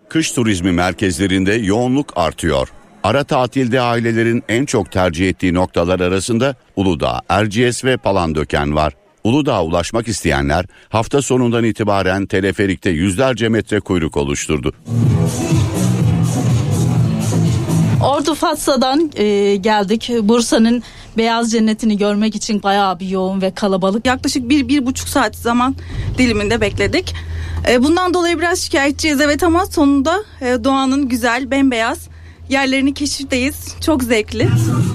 Kış turizmi merkezlerinde yoğunluk artıyor. Ara tatilde ailelerin en çok tercih ettiği noktalar arasında Uludağ, Erciyes ve Palandöken var. Uludağ'a ulaşmak isteyenler hafta sonundan itibaren teleferikte yüzlerce metre kuyruk oluşturdu. Ordu Fatsa'dan e, geldik. Bursa'nın beyaz cennetini görmek için bayağı bir yoğun ve kalabalık. Yaklaşık bir, bir buçuk saat zaman diliminde bekledik. E, bundan dolayı biraz şikayetçiyiz evet ama sonunda e, doğanın güzel, bembeyaz yerlerini keşifteyiz. Çok zevkli.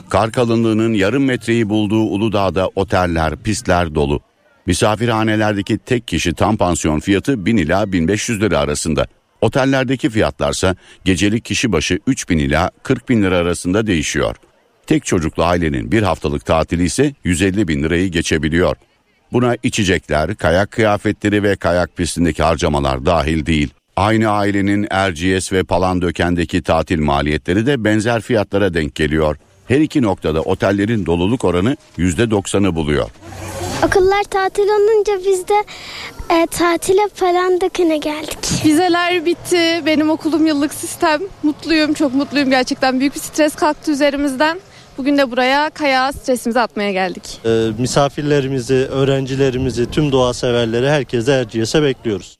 Kar kalınlığının yarım metreyi bulduğu Uludağ'da oteller, pistler dolu. Misafirhanelerdeki tek kişi tam pansiyon fiyatı 1000 ila 1500 lira arasında. Otellerdeki fiyatlarsa gecelik kişi başı 3000 ila 40 bin lira arasında değişiyor. Tek çocuklu ailenin bir haftalık tatili ise 150 bin lirayı geçebiliyor. Buna içecekler, kayak kıyafetleri ve kayak pistindeki harcamalar dahil değil. Aynı ailenin Erciyes ve Palandöken'deki tatil maliyetleri de benzer fiyatlara denk geliyor. Her iki noktada otellerin doluluk oranı %90'ı buluyor. Okullar tatil olunca biz de e, tatile Palandöken'e geldik. Vizeler bitti. Benim okulum yıllık sistem. Mutluyum, çok mutluyum gerçekten. Büyük bir stres kalktı üzerimizden. Bugün de buraya kaya stresimizi atmaya geldik. Ee, misafirlerimizi, öğrencilerimizi, tüm doğa severleri herkese Erciyes'e bekliyoruz.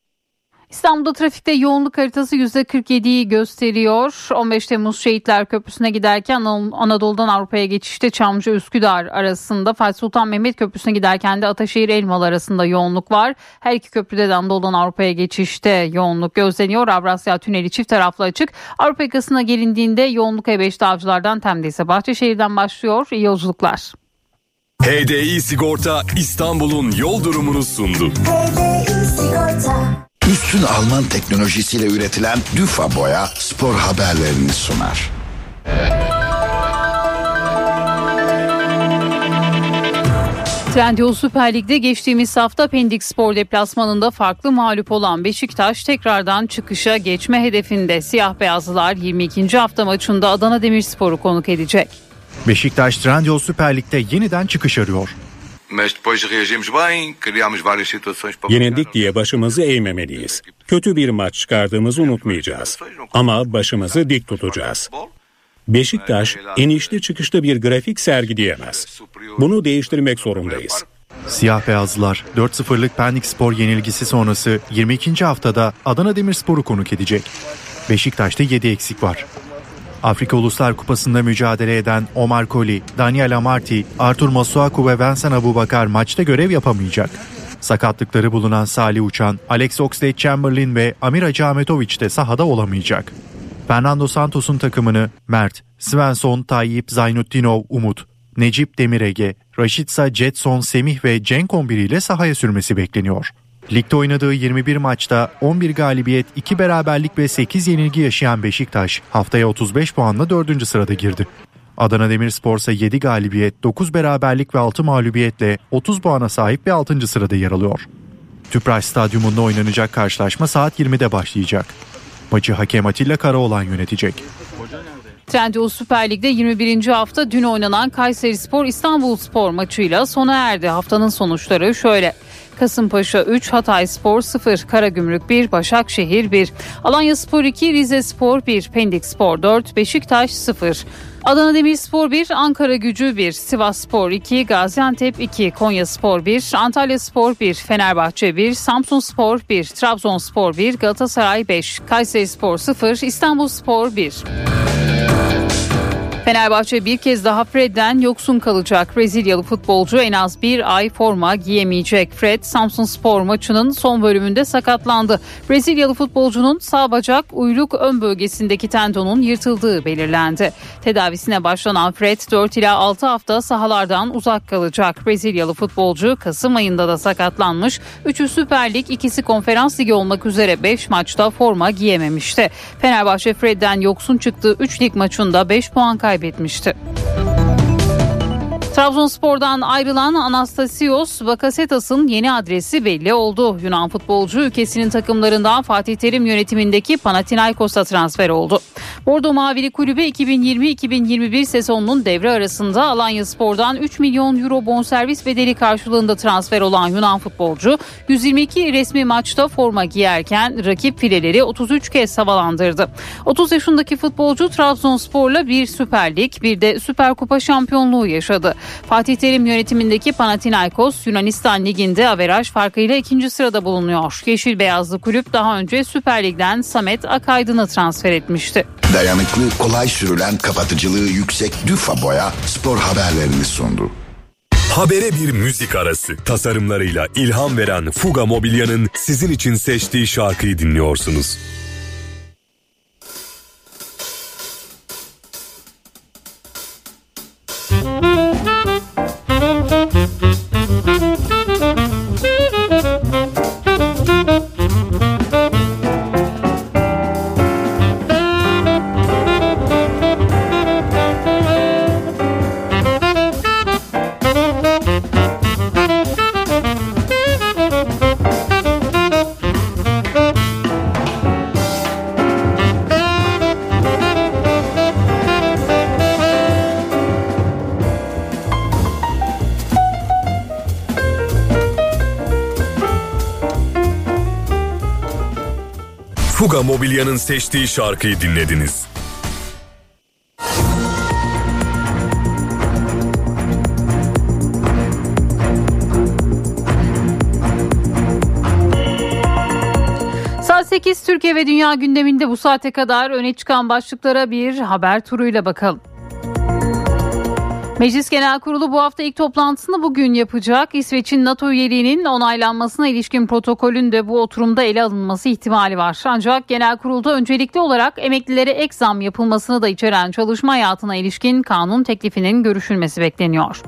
İstanbul'da trafikte yoğunluk haritası %47'yi gösteriyor. 15 Temmuz Şehitler Köprüsü'ne giderken Anadolu'dan Avrupa'ya geçişte Çamlıca Üsküdar arasında Fatih Sultan Mehmet Köprüsü'ne giderken de Ataşehir Elmalı arasında yoğunluk var. Her iki köprüde de Anadolu'dan Avrupa'ya geçişte yoğunluk gözleniyor. Avrasya Tüneli çift taraflı açık. Avrupa yakasına gelindiğinde yoğunluk E5'te Avcılar'dan Tem'de ise Bahçeşehir'den başlıyor. İyi yolculuklar. HDI Sigorta İstanbul'un yol durumunu sundu. Üstün Alman teknolojisiyle üretilen Düfa Boya spor haberlerini sunar. Trendyol Süper Lig'de geçtiğimiz hafta Pendik Spor deplasmanında farklı mağlup olan Beşiktaş tekrardan çıkışa geçme hedefinde. Siyah beyazlılar 22. hafta maçında Adana Demirspor'u konuk edecek. Beşiktaş Trendyol Süper Lig'de yeniden çıkış arıyor. Yenildik diye başımızı eğmemeliyiz. Kötü bir maç çıkardığımızı unutmayacağız. Ama başımızı dik tutacağız. Beşiktaş inişli çıkışlı bir grafik sergileyemez. Bunu değiştirmek zorundayız. Siyah beyazlılar 4-0'lık Pendik Spor yenilgisi sonrası 22. haftada Adana Demirspor'u konuk edecek. Beşiktaş'ta 7 eksik var. Afrika Uluslar Kupası'nda mücadele eden Omar Koli, Daniel Amarty, Artur Masuaku ve Vincent Abubakar maçta görev yapamayacak. Sakatlıkları bulunan Salih Uçan, Alex Oxlade-Chamberlain ve Amir Hacı Ahmetoviç de sahada olamayacak. Fernando Santos'un takımını Mert, Svensson, Tayyip, Zaynutdinov, Umut, Necip Demirege, Raşitsa, Jetson, Semih ve Cenk 11 ile sahaya sürmesi bekleniyor. Ligde oynadığı 21 maçta 11 galibiyet, 2 beraberlik ve 8 yenilgi yaşayan Beşiktaş haftaya 35 puanla 4. sırada girdi. Adana Demirspor ise 7 galibiyet, 9 beraberlik ve 6 mağlubiyetle 30 puana sahip ve 6. sırada yer alıyor. Tüpraş Stadyumunda oynanacak karşılaşma saat 20'de başlayacak. Maçı hakem Atilla Karaoğlan yönetecek. Trendyol Süper Lig'de 21. hafta dün oynanan Kayseri Spor İstanbul Spor maçıyla sona erdi. Haftanın sonuçları şöyle. Kasımpaşa 3, Hatay Spor 0, Karagümrük 1, Başakşehir 1, Alanya Spor 2, Rize Spor 1, Pendik Spor 4, Beşiktaş 0. Adana Demirspor 1, Ankara Gücü 1, Sivas Spor 2, Gaziantep 2, Konya Spor 1, Antalya Spor 1, Fenerbahçe 1, Samsun Spor 1, Trabzonspor 1, Galatasaray 5, Kayseri Spor 0, İstanbul Spor 1. Fenerbahçe bir kez daha Fred'den yoksun kalacak. Brezilyalı futbolcu en az bir ay forma giyemeyecek. Fred Samsun Spor maçının son bölümünde sakatlandı. Brezilyalı futbolcunun sağ bacak uyluk ön bölgesindeki tendonun yırtıldığı belirlendi. Tedavisine başlanan Fred 4 ila 6 hafta sahalardan uzak kalacak. Brezilyalı futbolcu Kasım ayında da sakatlanmış. 3'ü Süper Lig, ikisi Konferans Ligi olmak üzere 5 maçta forma giyememişti. Fenerbahçe Fred'den yoksun çıktığı 3 lig maçında 5 puan kaybetmişti. Trabzonspor'dan ayrılan Anastasios Bakasetas'ın yeni adresi belli oldu. Yunan futbolcu ülkesinin takımlarından Fatih Terim yönetimindeki Panathinaikos'a transfer oldu. Bordo Mavili Kulübü 2020-2021 sezonunun devre arasında Alanya Spor'dan 3 milyon euro bonservis bedeli karşılığında transfer olan Yunan futbolcu 122 resmi maçta forma giyerken rakip fileleri 33 kez havalandırdı. 30 yaşındaki futbolcu Trabzonspor'la bir Süper Lig bir de Süper Kupa şampiyonluğu yaşadı. Fatih Terim yönetimindeki Panathinaikos Yunanistan Ligi'nde averaj farkıyla ikinci sırada bulunuyor. Yeşil Beyazlı kulüp daha önce Süper Lig'den Samet Akaydın'ı transfer etmişti. Dayanıklı, kolay sürülen, kapatıcılığı yüksek Düfa Boya spor haberlerini sundu. Habere bir müzik arası. Tasarımlarıyla ilham veren Fuga Mobilya'nın sizin için seçtiği şarkıyı dinliyorsunuz. Mobilya'nın seçtiği şarkıyı dinlediniz. Saat 8 Türkiye ve Dünya gündeminde bu saate kadar öne çıkan başlıklara bir haber turuyla bakalım. Meclis Genel Kurulu bu hafta ilk toplantısını bugün yapacak. İsveç'in NATO üyeliğinin onaylanmasına ilişkin protokolün de bu oturumda ele alınması ihtimali var. Ancak Genel Kurulda öncelikli olarak emeklilere ek zam yapılmasını da içeren çalışma hayatına ilişkin kanun teklifinin görüşülmesi bekleniyor.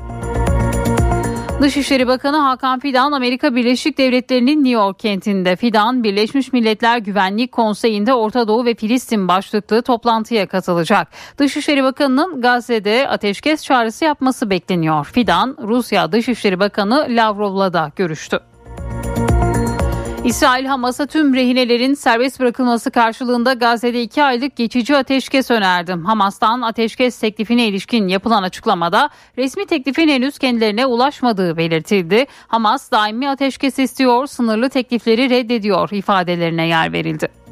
Dışişleri Bakanı Hakan Fidan Amerika Birleşik Devletleri'nin New York kentinde Fidan Birleşmiş Milletler Güvenlik Konseyi'nde Orta Doğu ve Filistin başlıklı toplantıya katılacak. Dışişleri Bakanı'nın Gazze'de ateşkes çağrısı yapması bekleniyor. Fidan Rusya Dışişleri Bakanı Lavrov'la da görüştü. İsrail Hamas'a tüm rehinelerin serbest bırakılması karşılığında Gazze'de iki aylık geçici ateşkes önerdi. Hamas'tan ateşkes teklifine ilişkin yapılan açıklamada resmi teklifin henüz kendilerine ulaşmadığı belirtildi. Hamas daimi ateşkes istiyor, sınırlı teklifleri reddediyor ifadelerine yer verildi.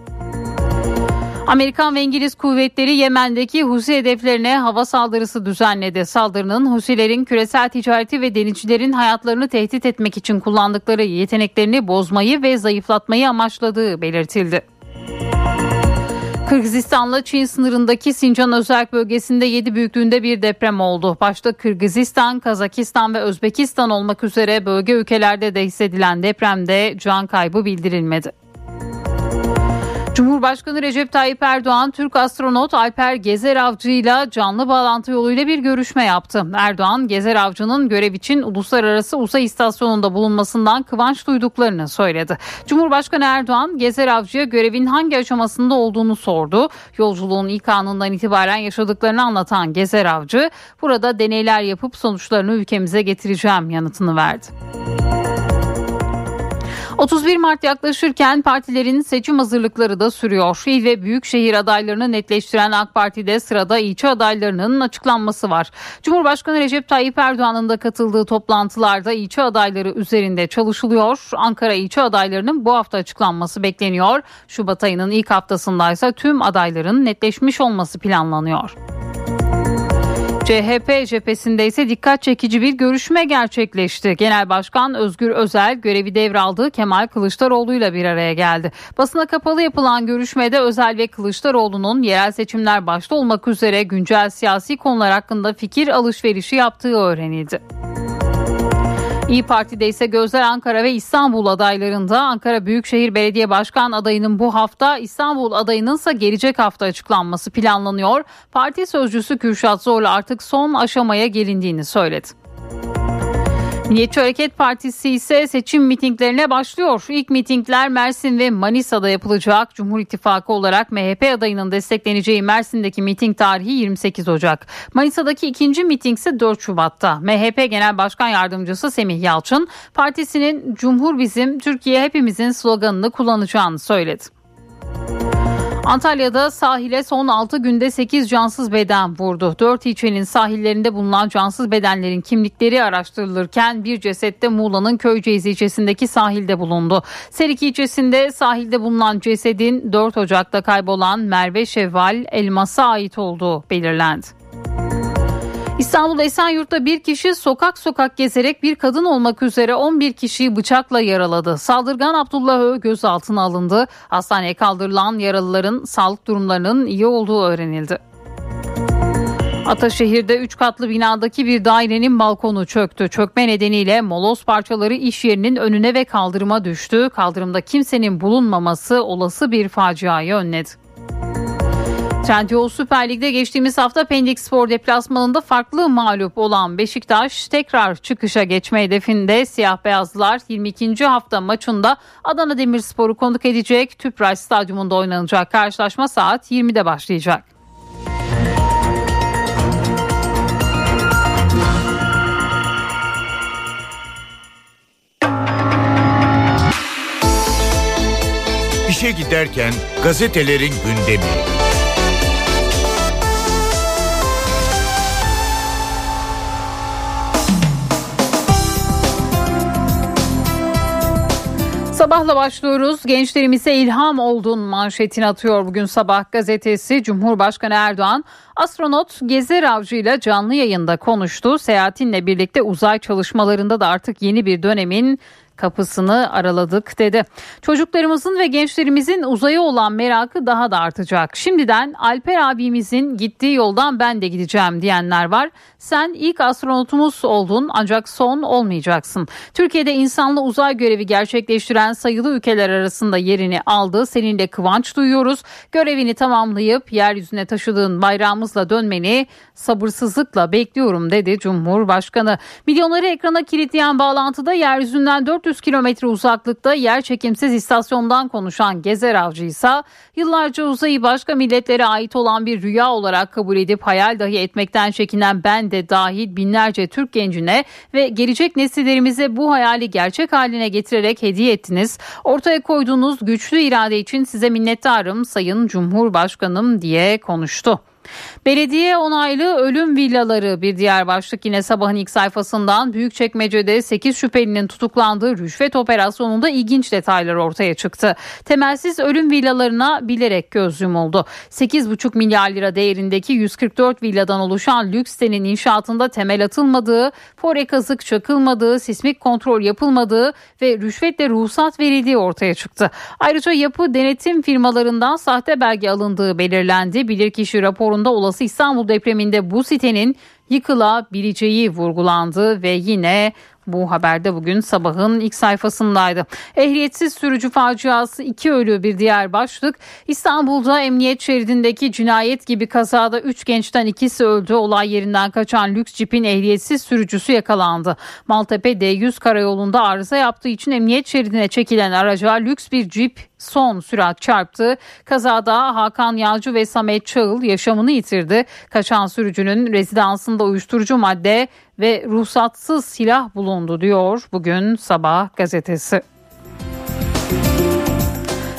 Amerikan ve İngiliz kuvvetleri Yemen'deki Husi hedeflerine hava saldırısı düzenledi. Saldırının Husilerin küresel ticareti ve denizcilerin hayatlarını tehdit etmek için kullandıkları yeteneklerini bozmayı ve zayıflatmayı amaçladığı belirtildi. Kırgızistan'la Çin sınırındaki Sincan Özerk bölgesinde 7 büyüklüğünde bir deprem oldu. Başta Kırgızistan, Kazakistan ve Özbekistan olmak üzere bölge ülkelerde de hissedilen depremde can kaybı bildirilmedi. Cumhurbaşkanı Recep Tayyip Erdoğan, Türk astronot Alper Gezer Avcı ile canlı bağlantı yoluyla bir görüşme yaptı. Erdoğan, Gezer Avcı'nın görev için uluslararası uzay istasyonunda bulunmasından kıvanç duyduklarını söyledi. Cumhurbaşkanı Erdoğan, Gezer Avcı'ya görevin hangi aşamasında olduğunu sordu. Yolculuğun ilk anından itibaren yaşadıklarını anlatan Gezer Avcı, burada deneyler yapıp sonuçlarını ülkemize getireceğim yanıtını verdi. 31 Mart yaklaşırken partilerin seçim hazırlıkları da sürüyor. İl ve büyükşehir adaylarını netleştiren AK Parti'de sırada ilçe adaylarının açıklanması var. Cumhurbaşkanı Recep Tayyip Erdoğan'ın da katıldığı toplantılarda ilçe adayları üzerinde çalışılıyor. Ankara ilçe adaylarının bu hafta açıklanması bekleniyor. Şubat ayının ilk haftasındaysa tüm adayların netleşmiş olması planlanıyor. CHP cephesinde ise dikkat çekici bir görüşme gerçekleşti. Genel Başkan Özgür Özel görevi devraldığı Kemal Kılıçdaroğlu ile bir araya geldi. Basına kapalı yapılan görüşmede Özel ve Kılıçdaroğlu'nun yerel seçimler başta olmak üzere güncel siyasi konular hakkında fikir alışverişi yaptığı öğrenildi. İyi Parti'de ise gözler Ankara ve İstanbul adaylarında. Ankara Büyükşehir Belediye Başkan adayının bu hafta, İstanbul adayının ise gelecek hafta açıklanması planlanıyor. Parti sözcüsü Kürşat Zorlu artık son aşamaya gelindiğini söyledi. Milliyetçi Hareket Partisi ise seçim mitinglerine başlıyor. İlk mitingler Mersin ve Manisa'da yapılacak. Cumhur İttifakı olarak MHP adayının destekleneceği Mersin'deki miting tarihi 28 Ocak. Manisa'daki ikinci miting ise 4 Şubat'ta. MHP Genel Başkan Yardımcısı Semih Yalçın partisinin Cumhur bizim, Türkiye hepimizin sloganını kullanacağını söyledi. Antalya'da sahile son 6 günde 8 cansız beden vurdu. 4 ilçenin sahillerinde bulunan cansız bedenlerin kimlikleri araştırılırken bir ceset de Muğla'nın Köyceğiz ilçesindeki sahilde bulundu. Serik ilçesinde sahilde bulunan cesedin 4 Ocak'ta kaybolan Merve Şevval Elmas'a ait olduğu belirlendi. İstanbul Esenyurt'ta bir kişi sokak sokak gezerek bir kadın olmak üzere 11 kişiyi bıçakla yaraladı. Saldırgan Abdullah Ö gözaltına alındı. Hastaneye kaldırılan yaralıların sağlık durumlarının iyi olduğu öğrenildi. Ataşehir'de 3 katlı binadaki bir dairenin balkonu çöktü. Çökme nedeniyle moloz parçaları iş yerinin önüne ve kaldırıma düştü. Kaldırımda kimsenin bulunmaması olası bir faciayı önledi. Trendyol Süper Lig'de geçtiğimiz hafta Pendik Spor deplasmanında farklı mağlup olan Beşiktaş tekrar çıkışa geçme hedefinde siyah beyazlılar 22. hafta maçında Adana Demirspor'u konuk edecek Tüpraş Stadyumunda oynanacak karşılaşma saat 20'de başlayacak. İşe giderken gazetelerin gündemi. Sabahla başlıyoruz. Gençlerimize ilham oldun manşetini atıyor bugün sabah gazetesi. Cumhurbaşkanı Erdoğan astronot Gezer Avcı ile canlı yayında konuştu. Seyahatinle birlikte uzay çalışmalarında da artık yeni bir dönemin kapısını araladık dedi. Çocuklarımızın ve gençlerimizin uzaya olan merakı daha da artacak. Şimdiden Alper abimizin gittiği yoldan ben de gideceğim diyenler var. Sen ilk astronotumuz oldun ancak son olmayacaksın. Türkiye'de insanlı uzay görevi gerçekleştiren sayılı ülkeler arasında yerini aldı. Seninle kıvanç duyuyoruz. Görevini tamamlayıp yeryüzüne taşıdığın bayrağımızla dönmeni sabırsızlıkla bekliyorum dedi Cumhurbaşkanı. Milyonları ekrana kilitleyen bağlantıda yeryüzünden 400 kilometre uzaklıkta yer çekimsiz istasyondan konuşan Gezer Avcı ise yıllarca uzayı başka milletlere ait olan bir rüya olarak kabul edip hayal dahi etmekten çekinen ben de dahil binlerce Türk gencine ve gelecek nesillerimize bu hayali gerçek haline getirerek hediye ettiniz. Ortaya koyduğunuz güçlü irade için size minnettarım Sayın Cumhurbaşkanım diye konuştu. Belediye onaylı ölüm villaları bir diğer başlık yine sabahın ilk sayfasından Büyükçekmece'de 8 şüphelinin tutuklandığı rüşvet operasyonunda ilginç detaylar ortaya çıktı. Temelsiz ölüm villalarına bilerek göz yumuldu. 8,5 milyar lira değerindeki 144 villadan oluşan lüks sitenin inşaatında temel atılmadığı, fore kazık çakılmadığı, sismik kontrol yapılmadığı ve rüşvetle ruhsat verildiği ortaya çıktı. Ayrıca yapı denetim firmalarından sahte belge alındığı belirlendi. Bilirkişi raporunda olası İstanbul depreminde bu sitenin yıkılabileceği vurgulandı ve yine bu haberde bugün sabahın ilk sayfasındaydı. Ehliyetsiz sürücü faciası iki ölü bir diğer başlık. İstanbul'da emniyet şeridindeki cinayet gibi kazada 3 gençten ikisi öldü. Olay yerinden kaçan lüks cipin ehliyetsiz sürücüsü yakalandı. Maltepe D100 karayolunda arıza yaptığı için emniyet şeridine çekilen araca lüks bir cip son sürat çarptı. Kazada Hakan Yağcı ve Samet Çağıl yaşamını yitirdi. Kaçan sürücünün rezidansında uyuşturucu madde ve ruhsatsız silah bulundu diyor bugün sabah gazetesi.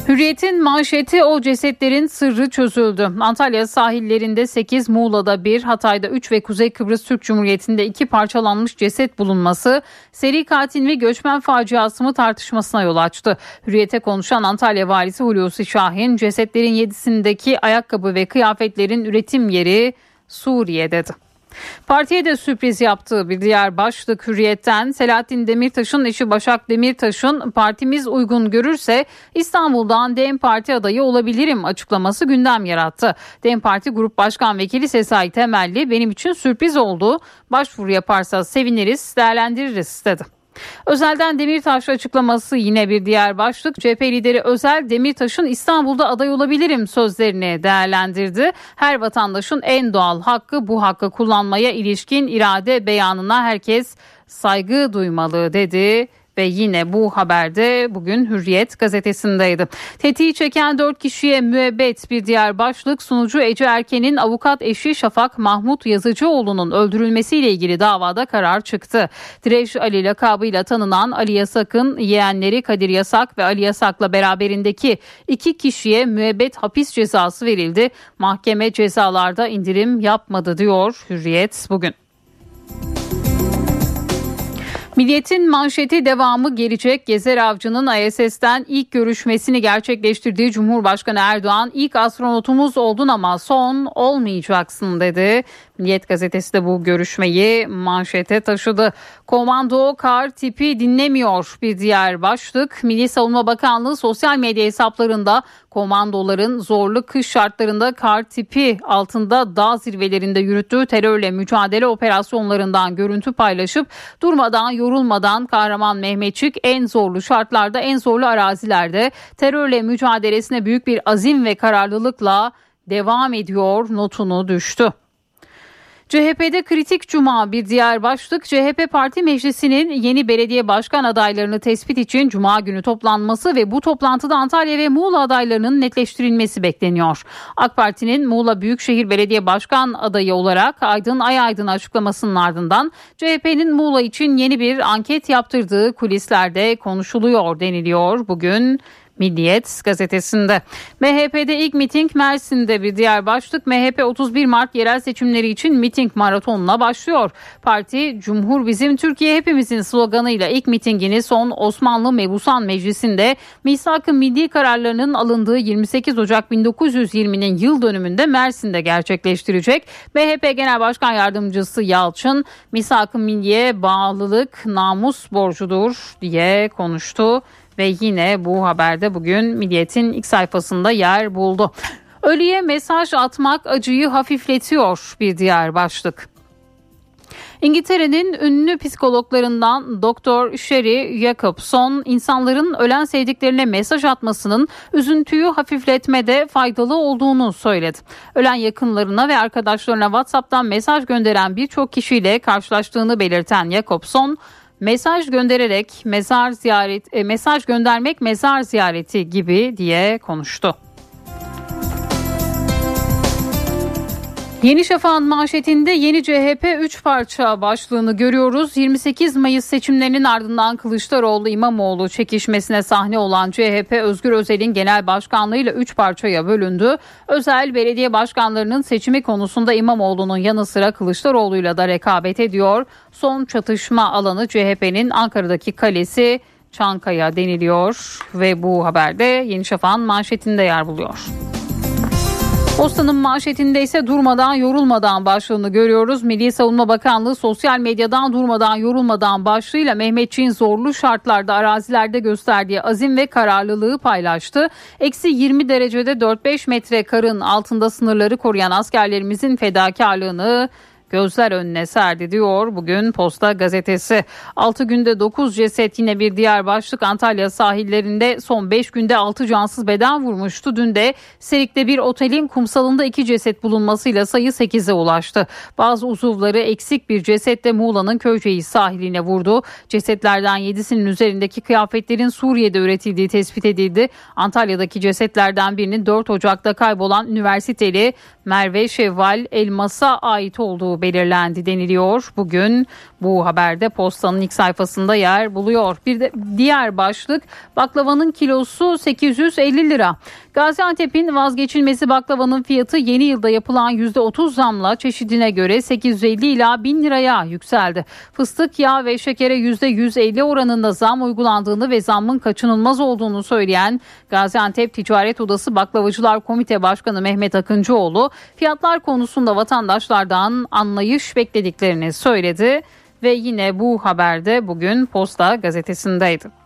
Hürriyet'in manşeti o cesetlerin sırrı çözüldü. Antalya sahillerinde 8, Muğla'da 1, Hatay'da 3 ve Kuzey Kıbrıs Türk Cumhuriyeti'nde 2 parçalanmış ceset bulunması seri katil ve göçmen faciası mı tartışmasına yol açtı. Hürriyet'e konuşan Antalya valisi Hulusi Şahin cesetlerin 7'sindeki ayakkabı ve kıyafetlerin üretim yeri Suriye dedi. Partiye de sürpriz yaptığı bir diğer başlık hürriyetten Selahattin Demirtaş'ın eşi Başak Demirtaş'ın partimiz uygun görürse İstanbul'dan DEM Parti adayı olabilirim açıklaması gündem yarattı. DEM Parti Grup Başkan Vekili Sesai Temelli benim için sürpriz oldu. Başvuru yaparsa seviniriz değerlendiririz dedi. Özel'den Demirtaş açıklaması yine bir diğer başlık. CHP lideri Özel Demirtaş'ın İstanbul'da aday olabilirim sözlerini değerlendirdi. Her vatandaşın en doğal hakkı bu hakkı kullanmaya ilişkin irade beyanına herkes saygı duymalı dedi ve yine bu haberde bugün Hürriyet gazetesindeydi. Tetiği çeken 4 kişiye müebbet bir diğer başlık sunucu Ece Erken'in avukat eşi Şafak Mahmut Yazıcıoğlu'nun öldürülmesiyle ilgili davada karar çıktı. Direş Ali lakabıyla tanınan Ali Yasak'ın yeğenleri Kadir Yasak ve Ali Yasak'la beraberindeki iki kişiye müebbet hapis cezası verildi. Mahkeme cezalarda indirim yapmadı diyor Hürriyet bugün. Milliyetin manşeti devamı gelecek. Gezer Avcı'nın ISS'ten ilk görüşmesini gerçekleştirdiği Cumhurbaşkanı Erdoğan ilk astronotumuz oldun ama son olmayacaksın dedi. Milliyet gazetesi de bu görüşmeyi manşete taşıdı. Komando kar tipi dinlemiyor bir diğer başlık. Milli Savunma Bakanlığı sosyal medya hesaplarında komandoların zorlu kış şartlarında kar tipi altında dağ zirvelerinde yürüttüğü terörle mücadele operasyonlarından görüntü paylaşıp durmadan yorulmadan Kahraman Mehmetçik en zorlu şartlarda en zorlu arazilerde terörle mücadelesine büyük bir azim ve kararlılıkla devam ediyor notunu düştü. CHP'de kritik cuma bir diğer başlık CHP Parti Meclisi'nin yeni belediye başkan adaylarını tespit için cuma günü toplanması ve bu toplantıda Antalya ve Muğla adaylarının netleştirilmesi bekleniyor. AK Parti'nin Muğla Büyükşehir Belediye Başkan adayı olarak Aydın Ayaydın açıklamasının ardından CHP'nin Muğla için yeni bir anket yaptırdığı kulislerde konuşuluyor deniliyor. Bugün Milliyet gazetesinde. MHP'de ilk miting Mersin'de bir diğer başlık. MHP 31 Mart yerel seçimleri için miting maratonuna başlıyor. Parti Cumhur Bizim Türkiye Hepimizin sloganıyla ilk mitingini son Osmanlı Mebusan Meclisi'nde misak-ı milli kararlarının alındığı 28 Ocak 1920'nin yıl dönümünde Mersin'de gerçekleştirecek. MHP Genel Başkan Yardımcısı Yalçın misak-ı milliye bağlılık namus borcudur diye konuştu ve yine bu haberde bugün Milliyet'in ilk sayfasında yer buldu. Ölüye mesaj atmak acıyı hafifletiyor bir diğer başlık. İngiltere'nin ünlü psikologlarından Doktor Sherry Jacobson insanların ölen sevdiklerine mesaj atmasının üzüntüyü hafifletmede faydalı olduğunu söyledi. Ölen yakınlarına ve arkadaşlarına WhatsApp'tan mesaj gönderen birçok kişiyle karşılaştığını belirten Jacobson mesaj göndererek mezar ziyaret e, mesaj göndermek mezar ziyareti gibi diye konuştu. Yeni Şafak'ın manşetinde yeni CHP 3 parça başlığını görüyoruz. 28 Mayıs seçimlerinin ardından Kılıçdaroğlu İmamoğlu çekişmesine sahne olan CHP Özgür Özel'in genel başkanlığıyla 3 parçaya bölündü. Özel belediye başkanlarının seçimi konusunda İmamoğlu'nun yanı sıra Kılıçdaroğlu'yla da rekabet ediyor. Son çatışma alanı CHP'nin Ankara'daki kalesi Çankaya deniliyor ve bu haberde Yeni Şafak'ın manşetinde yer buluyor. Postanın manşetinde ise durmadan yorulmadan başlığını görüyoruz. Milli Savunma Bakanlığı sosyal medyadan durmadan yorulmadan başlığıyla Mehmetçiğin zorlu şartlarda arazilerde gösterdiği azim ve kararlılığı paylaştı. Eksi 20 derecede 4-5 metre karın altında sınırları koruyan askerlerimizin fedakarlığını gözler önüne serdi diyor bugün Posta gazetesi. 6 günde 9 ceset yine bir diğer başlık Antalya sahillerinde son 5 günde 6 cansız beden vurmuştu. Dün de Serik'te bir otelin kumsalında 2 ceset bulunmasıyla sayı 8'e ulaştı. Bazı uzuvları eksik bir ceset de Muğla'nın Köyceğiz sahiline vurdu. Cesetlerden 7'sinin üzerindeki kıyafetlerin Suriye'de üretildiği tespit edildi. Antalya'daki cesetlerden birinin 4 Ocak'ta kaybolan üniversiteli Merve Şevval Elmas'a ait olduğu belirlendi deniliyor. Bugün bu haberde postanın ilk sayfasında yer buluyor. Bir de diğer başlık baklavanın kilosu 850 lira. Gaziantep'in vazgeçilmesi baklavanın fiyatı yeni yılda yapılan %30 zamla çeşidine göre 850 ila 1000 liraya yükseldi. Fıstık, yağ ve şekere %150 oranında zam uygulandığını ve zammın kaçınılmaz olduğunu söyleyen Gaziantep Ticaret Odası Baklavacılar Komite Başkanı Mehmet Akıncıoğlu fiyatlar konusunda vatandaşlardan anlayış beklediklerini söyledi ve yine bu haberde bugün Posta gazetesindeydi.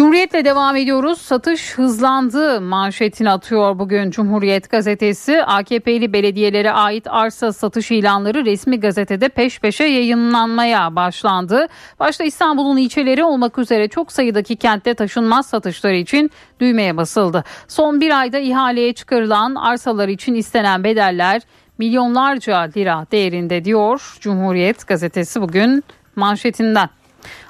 Cumhuriyetle devam ediyoruz. Satış hızlandı manşetini atıyor bugün Cumhuriyet gazetesi. AKP'li belediyelere ait arsa satış ilanları resmi gazetede peş peşe yayınlanmaya başlandı. Başta İstanbul'un ilçeleri olmak üzere çok sayıdaki kentte taşınmaz satışları için düğmeye basıldı. Son bir ayda ihaleye çıkarılan arsalar için istenen bedeller milyonlarca lira değerinde diyor Cumhuriyet gazetesi bugün manşetinden.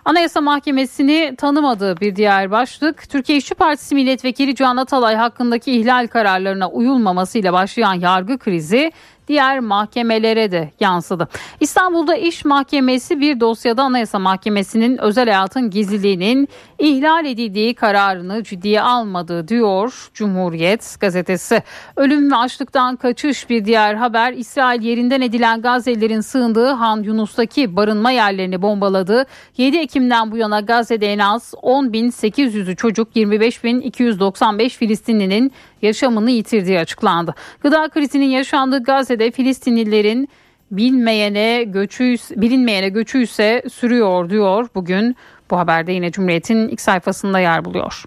Anayasa Mahkemesi'ni tanımadığı bir diğer başlık Türkiye İşçi Partisi Milletvekili Can Atalay hakkındaki ihlal kararlarına uyulmamasıyla başlayan yargı krizi diğer mahkemelere de yansıdı. İstanbul'da İş Mahkemesi bir dosyada Anayasa Mahkemesi'nin özel hayatın gizliliğinin ihlal edildiği kararını ciddiye almadı diyor Cumhuriyet gazetesi. Ölüm ve açlıktan kaçış bir diğer haber İsrail yerinden edilen Gazze'lilerin sığındığı Han Yunus'taki barınma yerlerini bombaladı. 7 Ekim'den bu yana Gazze'de en az 10.800'ü çocuk 25.295 Filistinlinin yaşamını yitirdiği açıklandı. Gıda krizinin yaşandığı Gazze'de Filistinlilerin bilmeyene göçü bilinmeyene göçü ise sürüyor diyor. Bugün bu haberde yine Cumhuriyet'in ilk sayfasında yer buluyor.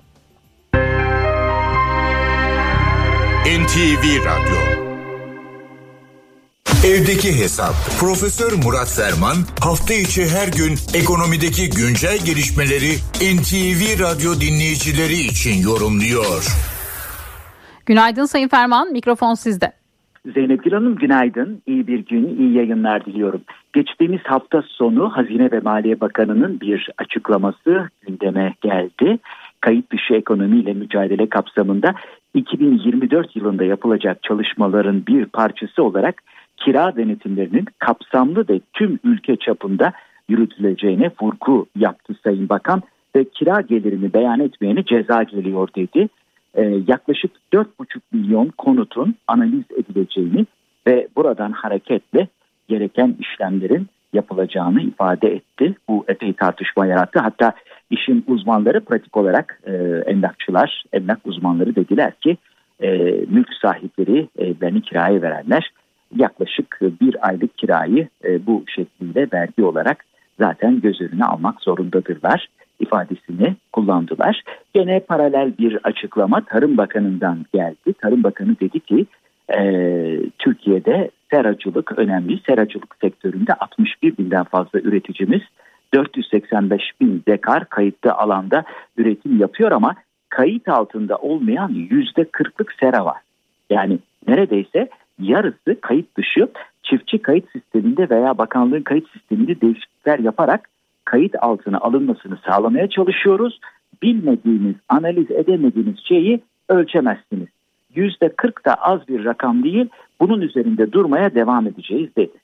NTV Radyo Evdeki Hesap. Profesör Murat Ferman hafta içi her gün ekonomideki güncel gelişmeleri NTV Radyo dinleyicileri için yorumluyor. Günaydın Sayın Ferman, mikrofon sizde. Zeynep Gül Hanım günaydın. İyi bir gün, iyi yayınlar diliyorum. Geçtiğimiz hafta sonu Hazine ve Maliye Bakanı'nın bir açıklaması gündeme geldi. Kayıt dışı ekonomiyle mücadele kapsamında 2024 yılında yapılacak çalışmaların bir parçası olarak kira denetimlerinin kapsamlı ve tüm ülke çapında yürütüleceğine vurgu yaptı Sayın Bakan ve kira gelirini beyan etmeyene ceza geliyor dedi. Ee, yaklaşık 4,5 milyon konutun analiz edileceğini ve buradan hareketle gereken işlemlerin yapılacağını ifade etti. Bu epey tartışma yarattı. Hatta işin uzmanları pratik olarak e, emlakçılar, emlak uzmanları dediler ki e, mülk sahipleri evlerini kiraya verenler yaklaşık bir aylık kirayı e, bu şekilde vergi olarak zaten göz önüne almak zorundadırlar ifadesini kullandılar. Gene paralel bir açıklama Tarım Bakanı'ndan geldi. Tarım Bakanı dedi ki e, Türkiye'de seracılık önemli. Seracılık sektöründe 61 binden fazla üreticimiz 485 bin dekar kayıtlı alanda üretim yapıyor ama kayıt altında olmayan yüzde kırklık sera var. Yani neredeyse yarısı kayıt dışı çiftçi kayıt sisteminde veya bakanlığın kayıt sisteminde değişiklikler yaparak kayıt altına alınmasını sağlamaya çalışıyoruz. Bilmediğiniz, analiz edemediğiniz şeyi ölçemezsiniz. Yüzde 40 da az bir rakam değil, bunun üzerinde durmaya devam edeceğiz dedi.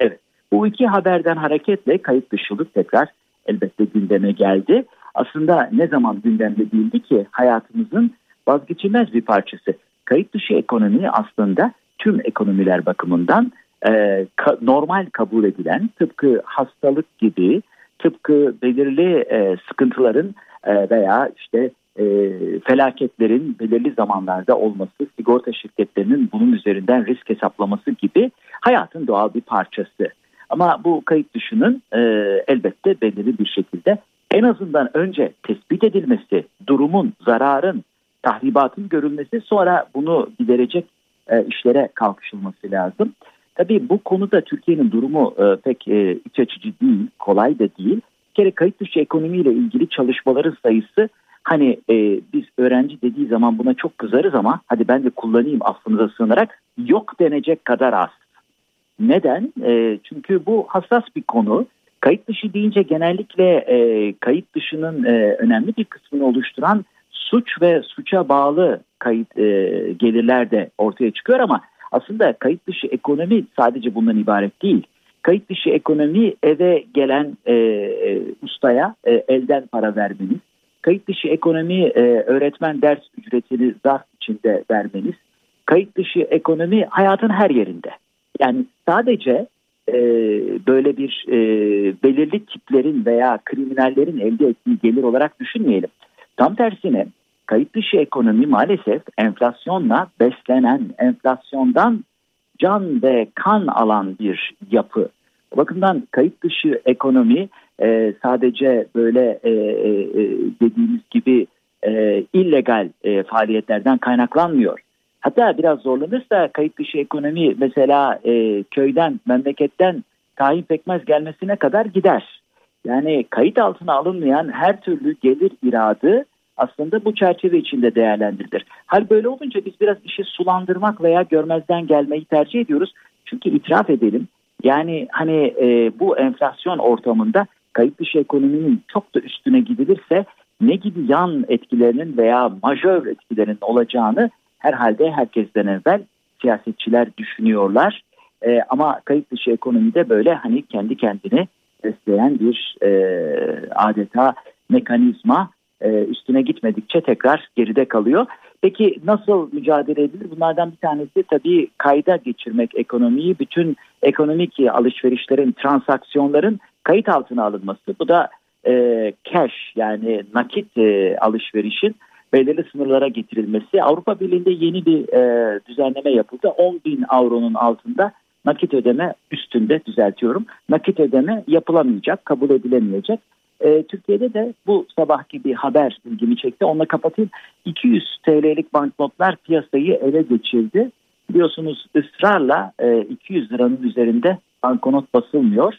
Evet, bu iki haberden hareketle kayıt dışılık tekrar elbette gündeme geldi. Aslında ne zaman gündemde değildi ki hayatımızın vazgeçilmez bir parçası. Kayıt dışı ekonomi aslında tüm ekonomiler bakımından e, ka, normal kabul edilen tıpkı hastalık gibi tıpkı belirli e, sıkıntıların e, veya işte e, felaketlerin belirli zamanlarda olması, sigorta şirketlerinin bunun üzerinden risk hesaplaması gibi hayatın doğal bir parçası. Ama bu kayıt dışının e, elbette belirli bir şekilde en azından önce tespit edilmesi, durumun, zararın, tahribatın görülmesi sonra bunu giderecek e, işlere kalkışılması lazım. Tabii bu konuda Türkiye'nin durumu e, pek e, iç açıcı değil, kolay da değil. Bir kere kayıt dışı ekonomiyle ilgili çalışmaların sayısı hani e, biz öğrenci dediği zaman buna çok kızarız ama hadi ben de kullanayım affınıza sığınarak yok denecek kadar az. Neden? E, çünkü bu hassas bir konu. Kayıt dışı deyince genellikle e, kayıt dışının e, önemli bir kısmını oluşturan suç ve suça bağlı kayıt e, gelirler de ortaya çıkıyor ama aslında kayıt dışı ekonomi sadece bundan ibaret değil. Kayıt dışı ekonomi eve gelen e, e, ustaya e, elden para vermeniz, kayıt dışı ekonomi e, öğretmen ders ücretini zarf içinde vermeniz, kayıt dışı ekonomi hayatın her yerinde. Yani sadece e, böyle bir e, belirli tiplerin veya kriminallerin elde ettiği gelir olarak düşünmeyelim. Tam tersine kayıt dışı ekonomi maalesef enflasyonla beslenen, enflasyondan can ve kan alan bir yapı. Bakımdan kayıt dışı ekonomi e, sadece böyle e, e, e, dediğimiz gibi e, illegal e, faaliyetlerden kaynaklanmıyor. Hatta biraz zorlanırsa kayıt dışı ekonomi mesela e, köyden, memleketten tayin pekmez gelmesine kadar gider. Yani kayıt altına alınmayan her türlü gelir iradı aslında bu çerçeve içinde değerlendirilir. Hal böyle olunca biz biraz işi sulandırmak veya görmezden gelmeyi tercih ediyoruz. Çünkü itiraf edelim yani hani e, bu enflasyon ortamında kayıt dışı ekonominin çok da üstüne gidilirse ne gibi yan etkilerinin veya majör etkilerinin olacağını herhalde herkesten evvel siyasetçiler düşünüyorlar. E, ama kayıt dışı ekonomide böyle hani kendi kendini besleyen bir e, adeta mekanizma e, üstüne gitmedikçe tekrar geride kalıyor. Peki nasıl mücadele edilir? Bunlardan bir tanesi tabii kayda geçirmek ekonomiyi, bütün ekonomik alışverişlerin, transaksiyonların kayıt altına alınması. Bu da e, cash yani nakit e, alışverişin belirli sınırlara getirilmesi. Avrupa Birliği'nde yeni bir e, düzenleme yapıldı. 10 bin avronun altında nakit ödeme üstünde düzeltiyorum. Nakit ödeme yapılamayacak, kabul edilemeyecek. E, Türkiye'de de bu sabahki bir haber ilgimi çekti. Onunla kapatayım. 200 TL'lik banknotlar piyasayı ele geçirdi. biliyorsunuz ısrarla e, 200 liranın üzerinde banknot basılmıyor.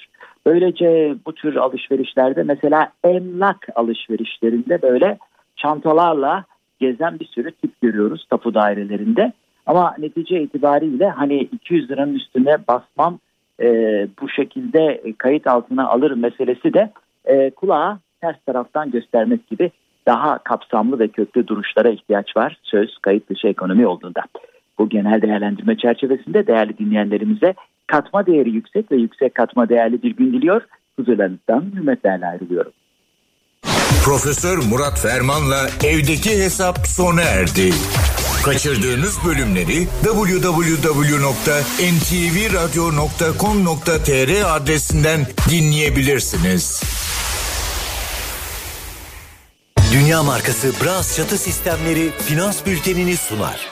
Böylece bu tür alışverişlerde mesela emlak alışverişlerinde böyle çantalarla gezen bir sürü tip görüyoruz tapu dairelerinde. Ama netice itibariyle hani 200 liranın üstüne basmam e, bu şekilde kayıt altına alır meselesi de e, kulağa ters taraftan göstermek gibi daha kapsamlı ve köklü duruşlara ihtiyaç var söz kayıt dışı ekonomi olduğunda. Bu genel değerlendirme çerçevesinde değerli dinleyenlerimize katma değeri yüksek ve yüksek katma değerli bir gün diliyor. Huzurlarınızdan hürmetlerle ayrılıyorum. Profesör Murat Ferman'la evdeki hesap sona erdi. Kaçırdığınız bölümleri www.ntvradio.com.tr adresinden dinleyebilirsiniz. Dünya markası Bras çatı sistemleri finans bültenini sunar.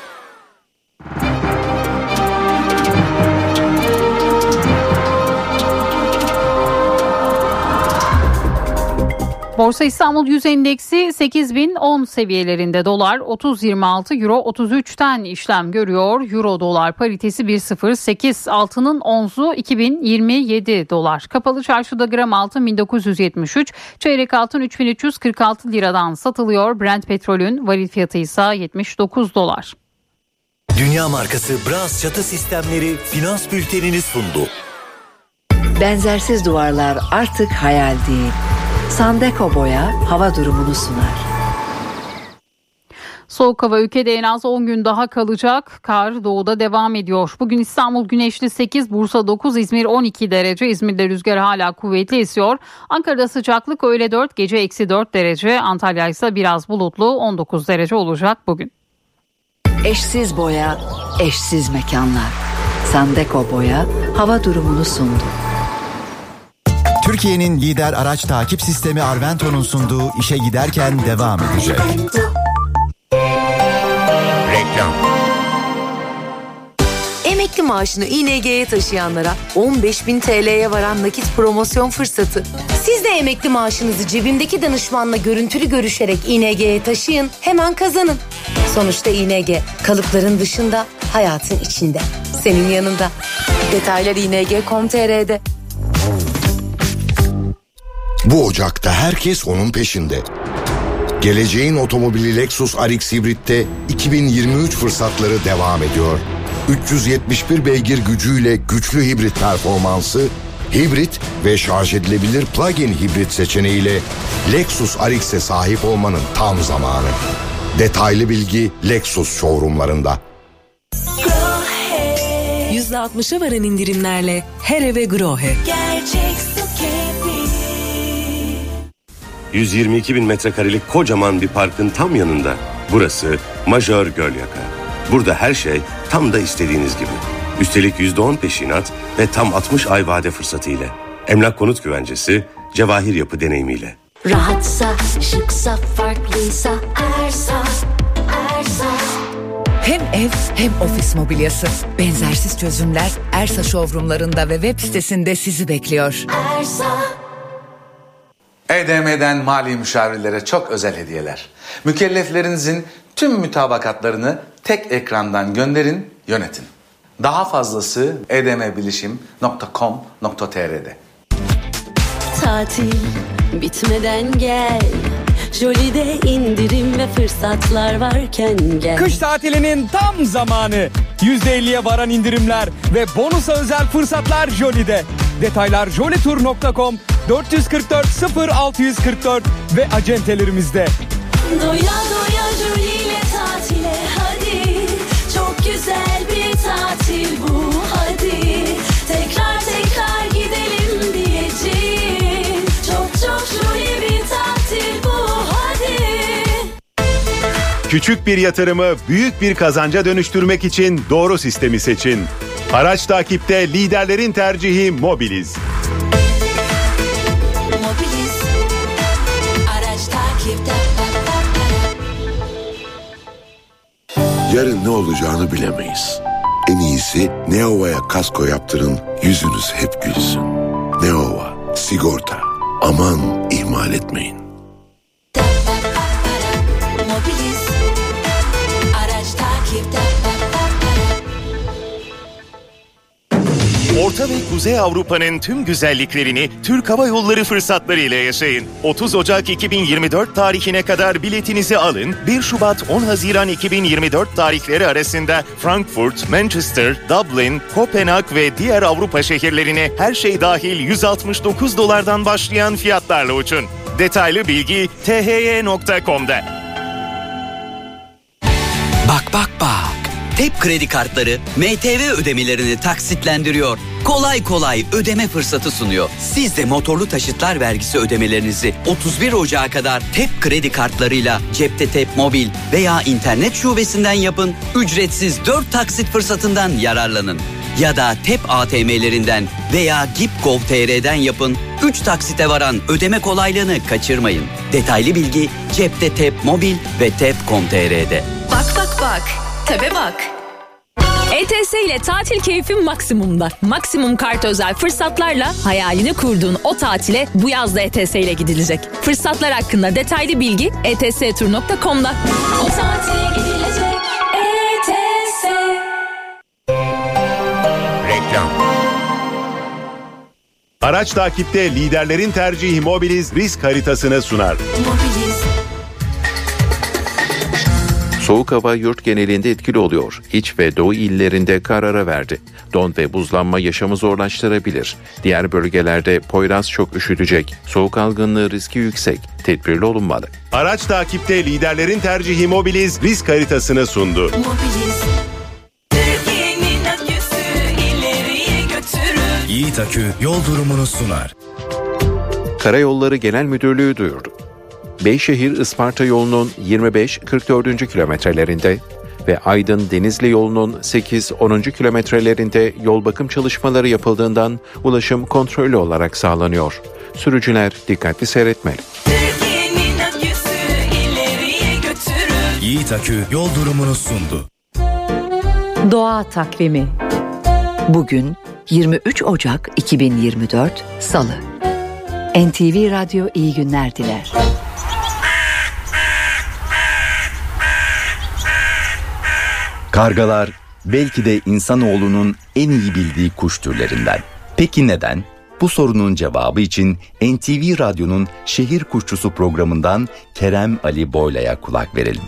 Borsa İstanbul Yüz Endeksi 8010 seviyelerinde dolar 30.26 euro 33'ten işlem görüyor. Euro dolar paritesi 1.08 altının onzu 2027 dolar. Kapalı çarşıda gram altın 1973 çeyrek altın 3346 liradan satılıyor. Brent petrolün varil fiyatı ise 79 dolar. Dünya markası Bras çatı sistemleri finans bültenini sundu. Benzersiz duvarlar artık hayal değil. Sandeko Boya hava durumunu sunar. Soğuk hava ülkede en az 10 gün daha kalacak. Kar doğuda devam ediyor. Bugün İstanbul güneşli 8, Bursa 9, İzmir 12 derece. İzmir'de rüzgar hala kuvvetli esiyor. Ankara'da sıcaklık öğle 4, gece eksi 4 derece. Antalya ise biraz bulutlu 19 derece olacak bugün. Eşsiz boya, eşsiz mekanlar. Sandeko Boya hava durumunu sundu. Türkiye'nin lider araç takip sistemi Arvento'nun sunduğu işe giderken devam edecek. Reklam Emekli maaşını İNG'ye taşıyanlara 15.000 TL'ye varan nakit promosyon fırsatı. Siz de emekli maaşınızı cebimdeki danışmanla görüntülü görüşerek İNG'ye taşıyın, hemen kazanın. Sonuçta İNG kalıpların dışında, hayatın içinde. Senin yanında. Detaylar ing.com.tr'de. Bu Ocak'ta herkes onun peşinde. Geleceğin otomobili Lexus RX Hibrit'te 2023 fırsatları devam ediyor. 371 beygir gücüyle güçlü hibrit performansı, hibrit ve şarj edilebilir plug-in hibrit seçeneğiyle Lexus RX'e sahip olmanın tam zamanı. Detaylı bilgi Lexus showroomlarında. %60'a varan indirimlerle her eve Grohe. Gerçek 122 bin metrekarelik kocaman bir parkın tam yanında. Burası Majör Gölyaka. Burada her şey tam da istediğiniz gibi. Üstelik %10 peşinat ve tam 60 ay vade fırsatı ile. Emlak konut güvencesi, Cevahir Yapı deneyimiyle. Rahatsa, şıksa, farklıysa Ersa, Ersa. Hem ev hem ofis mobilyası. Benzersiz çözümler Ersa showroomlarında ve web sitesinde sizi bekliyor. Ersa. EDM'den mali müşavirlere çok özel hediyeler. Mükelleflerinizin tüm mütabakatlarını tek ekrandan gönderin, yönetin. Daha fazlası edmbilişim.com.tr'de. Tatil bitmeden gel. Jolly'de indirim ve fırsatlar varken gel. Kış tatilinin tam zamanı. %50'ye varan indirimler ve bonusa özel fırsatlar Jolly'de. Detaylar jollytour.com 444 0644 ve acentelerimizde. Doya doya Jolly ile tatile hadi. Çok güzel bir tatil bu hadi. Tekrar tekrar gidelim diyeceğim. Çok çok Jolly bir tatil bu hadi. Küçük bir yatırımı büyük bir kazanca dönüştürmek için doğru sistemi seçin. Araç takipte liderlerin tercihi Mobiliz. Mobiliz. Araç takipte. Yarın ne olacağını bilemeyiz. En iyisi Neova'ya kasko yaptırın, yüzünüz hep gülsün. Neova, sigorta. Aman ihmal etmeyin. Orta ve Kuzey Avrupa'nın tüm güzelliklerini Türk Hava Yolları fırsatlarıyla yaşayın. 30 Ocak 2024 tarihine kadar biletinizi alın. 1 Şubat 10 Haziran 2024 tarihleri arasında Frankfurt, Manchester, Dublin, Kopenhag ve diğer Avrupa şehirlerine her şey dahil 169 dolardan başlayan fiyatlarla uçun. Detaylı bilgi thy.com'da. TEP kredi kartları MTV ödemelerini taksitlendiriyor. Kolay kolay ödeme fırsatı sunuyor. Siz de motorlu taşıtlar vergisi ödemelerinizi 31 Ocağı kadar TEP kredi kartlarıyla cepte TEP mobil veya internet şubesinden yapın. Ücretsiz 4 taksit fırsatından yararlanın. Ya da TEP ATM'lerinden veya Gip.gov.tr'den yapın. 3 taksite varan ödeme kolaylığını kaçırmayın. Detaylı bilgi cepte TEP mobil ve tep.com.tr'de. Bak bak bak. Tabe bak. ETS ile tatil keyfi maksimumda. Maksimum kart özel fırsatlarla hayalini kurduğun o tatile bu yaz da ETS ile gidilecek. Fırsatlar hakkında detaylı bilgi etstur.com'da. O tatile gidilecek ETS. Reklam. Araç takipte liderlerin tercihi Mobiliz risk haritasını sunar. Soğuk hava yurt genelinde etkili oluyor. İç ve doğu illerinde karara verdi. Don ve buzlanma yaşamı zorlaştırabilir. Diğer bölgelerde Poyraz çok üşütecek. Soğuk algınlığı riski yüksek. Tedbirli olunmalı. Araç takipte liderlerin tercihi Mobiliz risk haritasını sundu. Götürür. Yiğit Akü yol durumunu sunar. Karayolları Genel Müdürlüğü duyurdu. Beyşehir Isparta yolunun 25-44. kilometrelerinde ve Aydın Denizli yolunun 8-10. kilometrelerinde yol bakım çalışmaları yapıldığından ulaşım kontrollü olarak sağlanıyor. Sürücüler dikkatli seyretmeli. Yiğit Akü yol durumunu sundu. Doğa takvimi. Bugün 23 Ocak 2024 Salı. NTV Radyo iyi günler diler. Kargalar belki de insanoğlunun en iyi bildiği kuş türlerinden. Peki neden? Bu sorunun cevabı için NTV Radyo'nun Şehir Kuşçusu programından Kerem Ali Boyla'ya kulak verelim.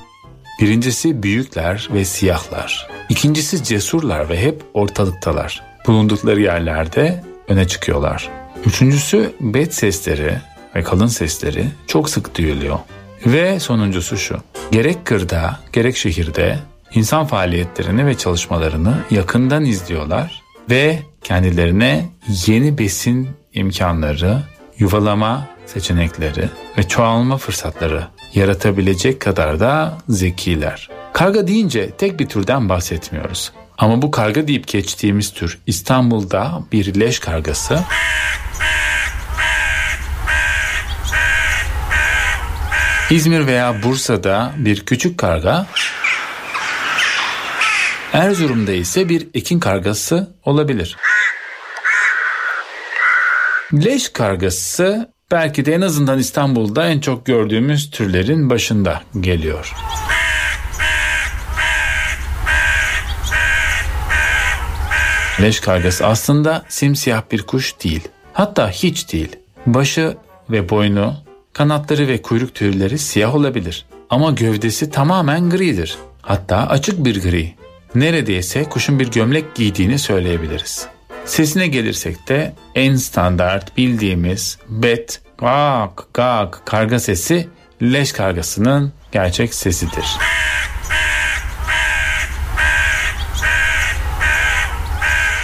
Birincisi büyükler ve siyahlar. İkincisi cesurlar ve hep ortalıktalar. Bulundukları yerlerde öne çıkıyorlar. Üçüncüsü bet sesleri ve kalın sesleri çok sık duyuluyor. Ve sonuncusu şu. Gerek kırda gerek şehirde insan faaliyetlerini ve çalışmalarını yakından izliyorlar ve kendilerine yeni besin imkanları, yuvalama seçenekleri ve çoğalma fırsatları yaratabilecek kadar da zekiler. Karga deyince tek bir türden bahsetmiyoruz. Ama bu karga deyip geçtiğimiz tür İstanbul'da bir leş kargası İzmir veya Bursa'da bir küçük karga Erzurum'da ise bir ekin kargası olabilir. Leş kargası belki de en azından İstanbul'da en çok gördüğümüz türlerin başında geliyor. Leş kargası aslında simsiyah bir kuş değil. Hatta hiç değil. Başı ve boynu, kanatları ve kuyruk tüyleri siyah olabilir. Ama gövdesi tamamen gridir. Hatta açık bir gri. Neredeyse kuşun bir gömlek giydiğini söyleyebiliriz. Sesine gelirsek de en standart bildiğimiz bet, gak, gak karga sesi leş kargasının gerçek sesidir.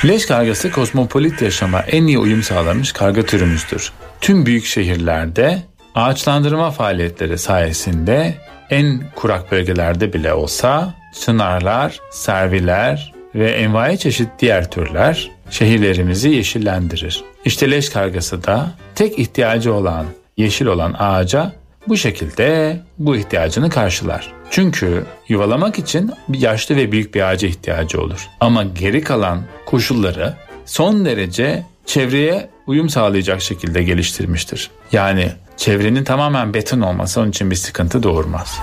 Leş kargası kozmopolit yaşama en iyi uyum sağlamış karga türümüzdür. Tüm büyük şehirlerde ağaçlandırma faaliyetleri sayesinde en kurak bölgelerde bile olsa çınarlar, serviler ve envai çeşit diğer türler şehirlerimizi yeşillendirir. İşte leş kargası da tek ihtiyacı olan yeşil olan ağaca bu şekilde bu ihtiyacını karşılar. Çünkü yuvalamak için yaşlı ve büyük bir ağaca ihtiyacı olur. Ama geri kalan koşulları son derece çevreye uyum sağlayacak şekilde geliştirmiştir. Yani çevrenin tamamen beton olması onun için bir sıkıntı doğurmaz.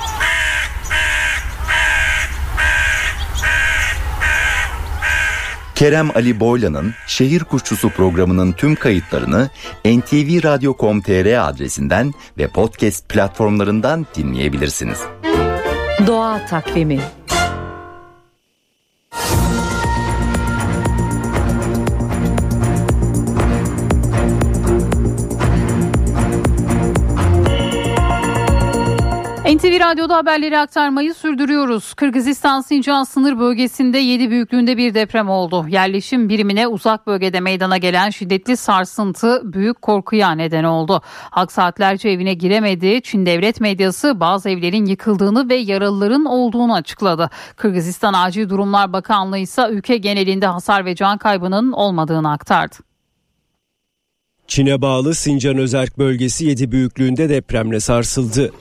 Kerem Ali Boylan'ın Şehir Kuşçusu programının tüm kayıtlarını ntvradio.com.tr adresinden ve podcast platformlarından dinleyebilirsiniz. Doğa takvimi NTV Radyo'da haberleri aktarmayı sürdürüyoruz. Kırgızistan Sincan sınır bölgesinde 7 büyüklüğünde bir deprem oldu. Yerleşim birimine uzak bölgede meydana gelen şiddetli sarsıntı büyük korkuya neden oldu. Halk saatlerce evine giremedi. Çin devlet medyası bazı evlerin yıkıldığını ve yaralıların olduğunu açıkladı. Kırgızistan Acil Durumlar Bakanlığı ise ülke genelinde hasar ve can kaybının olmadığını aktardı. Çin'e bağlı Sincan Özerk bölgesi 7 büyüklüğünde depremle sarsıldı.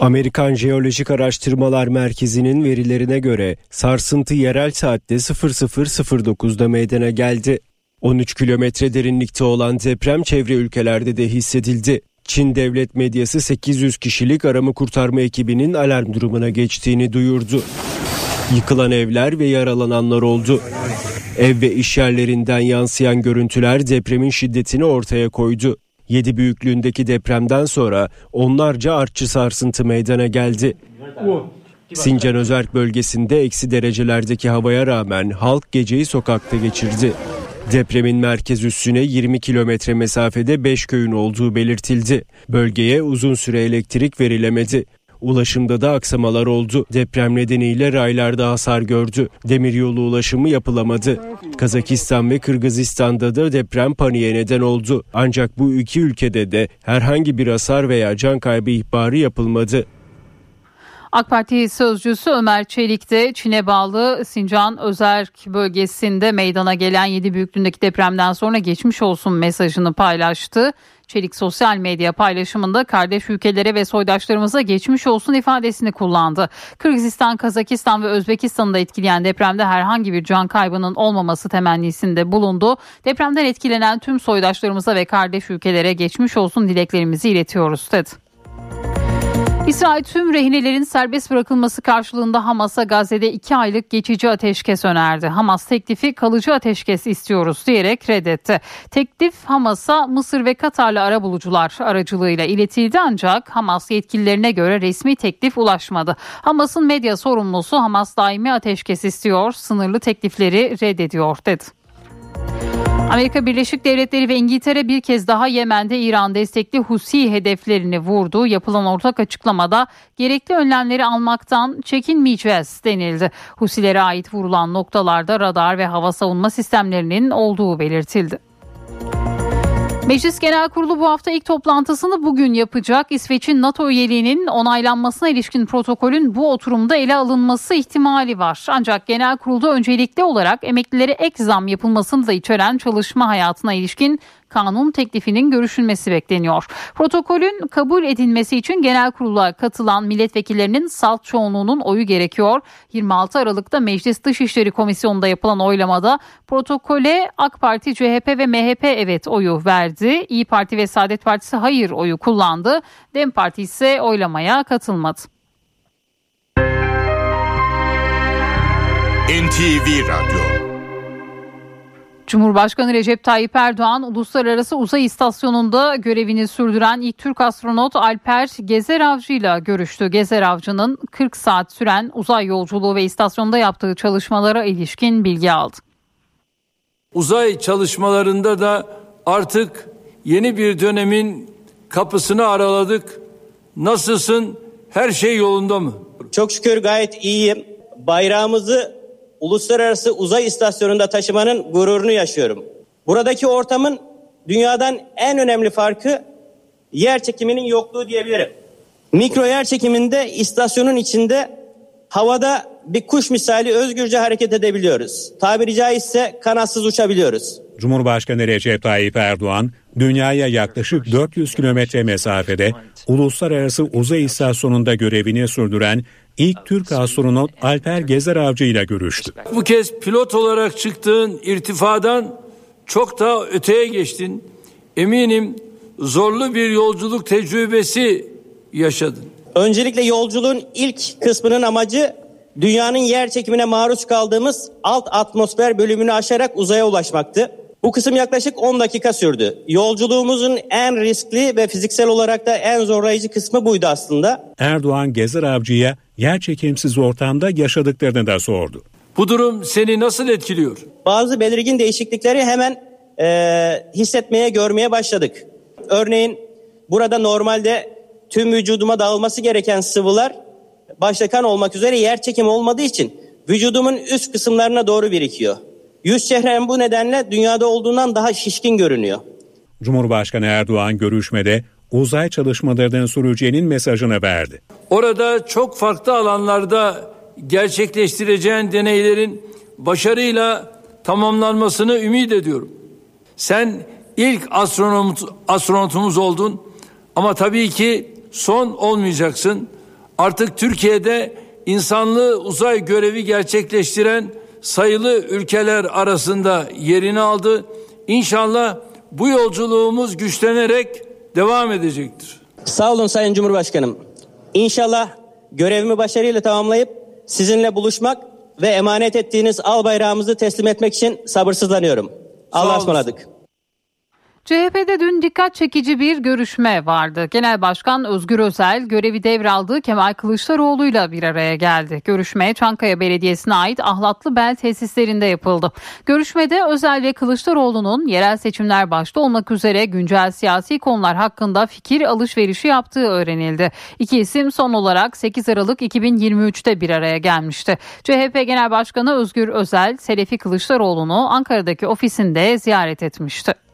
Amerikan Jeolojik Araştırmalar Merkezi'nin verilerine göre sarsıntı yerel saatte 00.09'da meydana geldi. 13 kilometre derinlikte olan deprem çevre ülkelerde de hissedildi. Çin devlet medyası 800 kişilik arama kurtarma ekibinin alarm durumuna geçtiğini duyurdu. Yıkılan evler ve yaralananlar oldu. Ev ve iş yerlerinden yansıyan görüntüler depremin şiddetini ortaya koydu. 7 büyüklüğündeki depremden sonra onlarca artçı sarsıntı meydana geldi. Sincan Özerk bölgesinde eksi derecelerdeki havaya rağmen halk geceyi sokakta geçirdi. Depremin merkez üssüne 20 kilometre mesafede 5 köyün olduğu belirtildi. Bölgeye uzun süre elektrik verilemedi. Ulaşımda da aksamalar oldu. Deprem nedeniyle raylarda hasar gördü. Demiryolu ulaşımı yapılamadı. Kazakistan ve Kırgızistan'da da deprem paniğe neden oldu. Ancak bu iki ülkede de herhangi bir hasar veya can kaybı ihbarı yapılmadı. AK Parti sözcüsü Ömer Çelik de Çin'e bağlı Sincan Özerk bölgesinde meydana gelen 7 büyüklüğündeki depremden sonra geçmiş olsun mesajını paylaştı. Çelik sosyal medya paylaşımında kardeş ülkelere ve soydaşlarımıza geçmiş olsun ifadesini kullandı. Kırgızistan, Kazakistan ve Özbekistan'ı da etkileyen depremde herhangi bir can kaybının olmaması temennisinde bulundu. Depremden etkilenen tüm soydaşlarımıza ve kardeş ülkelere geçmiş olsun dileklerimizi iletiyoruz dedi. İsrail tüm rehinelerin serbest bırakılması karşılığında Hamas'a Gazze'de iki aylık geçici ateşkes önerdi. Hamas teklifi kalıcı ateşkes istiyoruz diyerek reddetti. Teklif Hamas'a Mısır ve Katarlı arabulucular aracılığıyla iletildi ancak Hamas yetkililerine göre resmi teklif ulaşmadı. Hamas'ın medya sorumlusu Hamas daimi ateşkes istiyor, sınırlı teklifleri reddediyor dedi. Amerika Birleşik Devletleri ve İngiltere bir kez daha Yemen'de İran destekli Husi hedeflerini vurdu. Yapılan ortak açıklamada gerekli önlemleri almaktan çekinmeyeceğiz denildi. Husilere ait vurulan noktalarda radar ve hava savunma sistemlerinin olduğu belirtildi. Meclis Genel Kurulu bu hafta ilk toplantısını bugün yapacak. İsveç'in NATO üyeliğinin onaylanmasına ilişkin protokolün bu oturumda ele alınması ihtimali var. Ancak Genel Kurulda öncelikli olarak emeklilere ek zam yapılmasını da içeren çalışma hayatına ilişkin kanun teklifinin görüşülmesi bekleniyor. Protokolün kabul edilmesi için genel kurula katılan milletvekillerinin salt çoğunluğunun oyu gerekiyor. 26 Aralık'ta Meclis Dışişleri Komisyonu'nda yapılan oylamada protokole AK Parti, CHP ve MHP evet oyu verdi. İyi Parti ve Saadet Partisi hayır oyu kullandı. Dem Parti ise oylamaya katılmadı. NTV Radyo Cumhurbaşkanı Recep Tayyip Erdoğan Uluslararası Uzay İstasyonu'nda görevini sürdüren ilk Türk astronot Alper Gezer Avcı ile görüştü. Gezer Avcı'nın 40 saat süren uzay yolculuğu ve istasyonda yaptığı çalışmalara ilişkin bilgi aldı. Uzay çalışmalarında da artık yeni bir dönemin kapısını araladık. Nasılsın? Her şey yolunda mı? Çok şükür gayet iyiyim. Bayrağımızı Uluslararası Uzay İstasyonu'nda taşımanın gururunu yaşıyorum. Buradaki ortamın dünyadan en önemli farkı yer çekiminin yokluğu diyebilirim. Mikro yer çekiminde istasyonun içinde havada bir kuş misali özgürce hareket edebiliyoruz. Tabiri caizse kanatsız uçabiliyoruz. Cumhurbaşkanı Recep Tayyip Erdoğan, dünyaya yaklaşık 400 kilometre mesafede Uluslararası Uzay İstasyonu'nda görevini sürdüren ilk Türk astronot Alper Gezer Avcı ile görüştü. Bu kez pilot olarak çıktığın irtifadan çok daha öteye geçtin. Eminim zorlu bir yolculuk tecrübesi yaşadın. Öncelikle yolculuğun ilk kısmının amacı dünyanın yer çekimine maruz kaldığımız alt atmosfer bölümünü aşarak uzaya ulaşmaktı. Bu kısım yaklaşık 10 dakika sürdü. Yolculuğumuzun en riskli ve fiziksel olarak da en zorlayıcı kısmı buydu aslında. Erdoğan Gezer Avcı'ya yer çekimsiz ortamda yaşadıklarını da sordu. Bu durum seni nasıl etkiliyor? Bazı belirgin değişiklikleri hemen e, hissetmeye, görmeye başladık. Örneğin burada normalde tüm vücuduma dağılması gereken sıvılar başta kan olmak üzere yer çekimi olmadığı için vücudumun üst kısımlarına doğru birikiyor. Yüz çehrem bu nedenle dünyada olduğundan daha şişkin görünüyor. Cumhurbaşkanı Erdoğan görüşmede uzay çalışmalarının süreceğinin mesajını verdi. Orada çok farklı alanlarda gerçekleştireceğin deneylerin başarıyla tamamlanmasını ümit ediyorum. Sen ilk astronot, astronotumuz oldun ama tabii ki son olmayacaksın. Artık Türkiye'de insanlığı uzay görevi gerçekleştiren sayılı ülkeler arasında yerini aldı. İnşallah bu yolculuğumuz güçlenerek devam edecektir. Sağ olun Sayın Cumhurbaşkanım. İnşallah görevimi başarıyla tamamlayıp sizinle buluşmak ve emanet ettiğiniz al bayrağımızı teslim etmek için sabırsızlanıyorum. Allah'a ısmarladık. CHP'de dün dikkat çekici bir görüşme vardı. Genel Başkan Özgür Özel görevi devraldığı Kemal Kılıçdaroğlu'yla bir araya geldi. Görüşme Çankaya Belediyesi'ne ait Ahlatlı Bel tesislerinde yapıldı. Görüşmede Özel ve Kılıçdaroğlu'nun yerel seçimler başta olmak üzere güncel siyasi konular hakkında fikir alışverişi yaptığı öğrenildi. İki isim son olarak 8 Aralık 2023'te bir araya gelmişti. CHP Genel Başkanı Özgür Özel, Selefi Kılıçdaroğlu'nu Ankara'daki ofisinde ziyaret etmişti.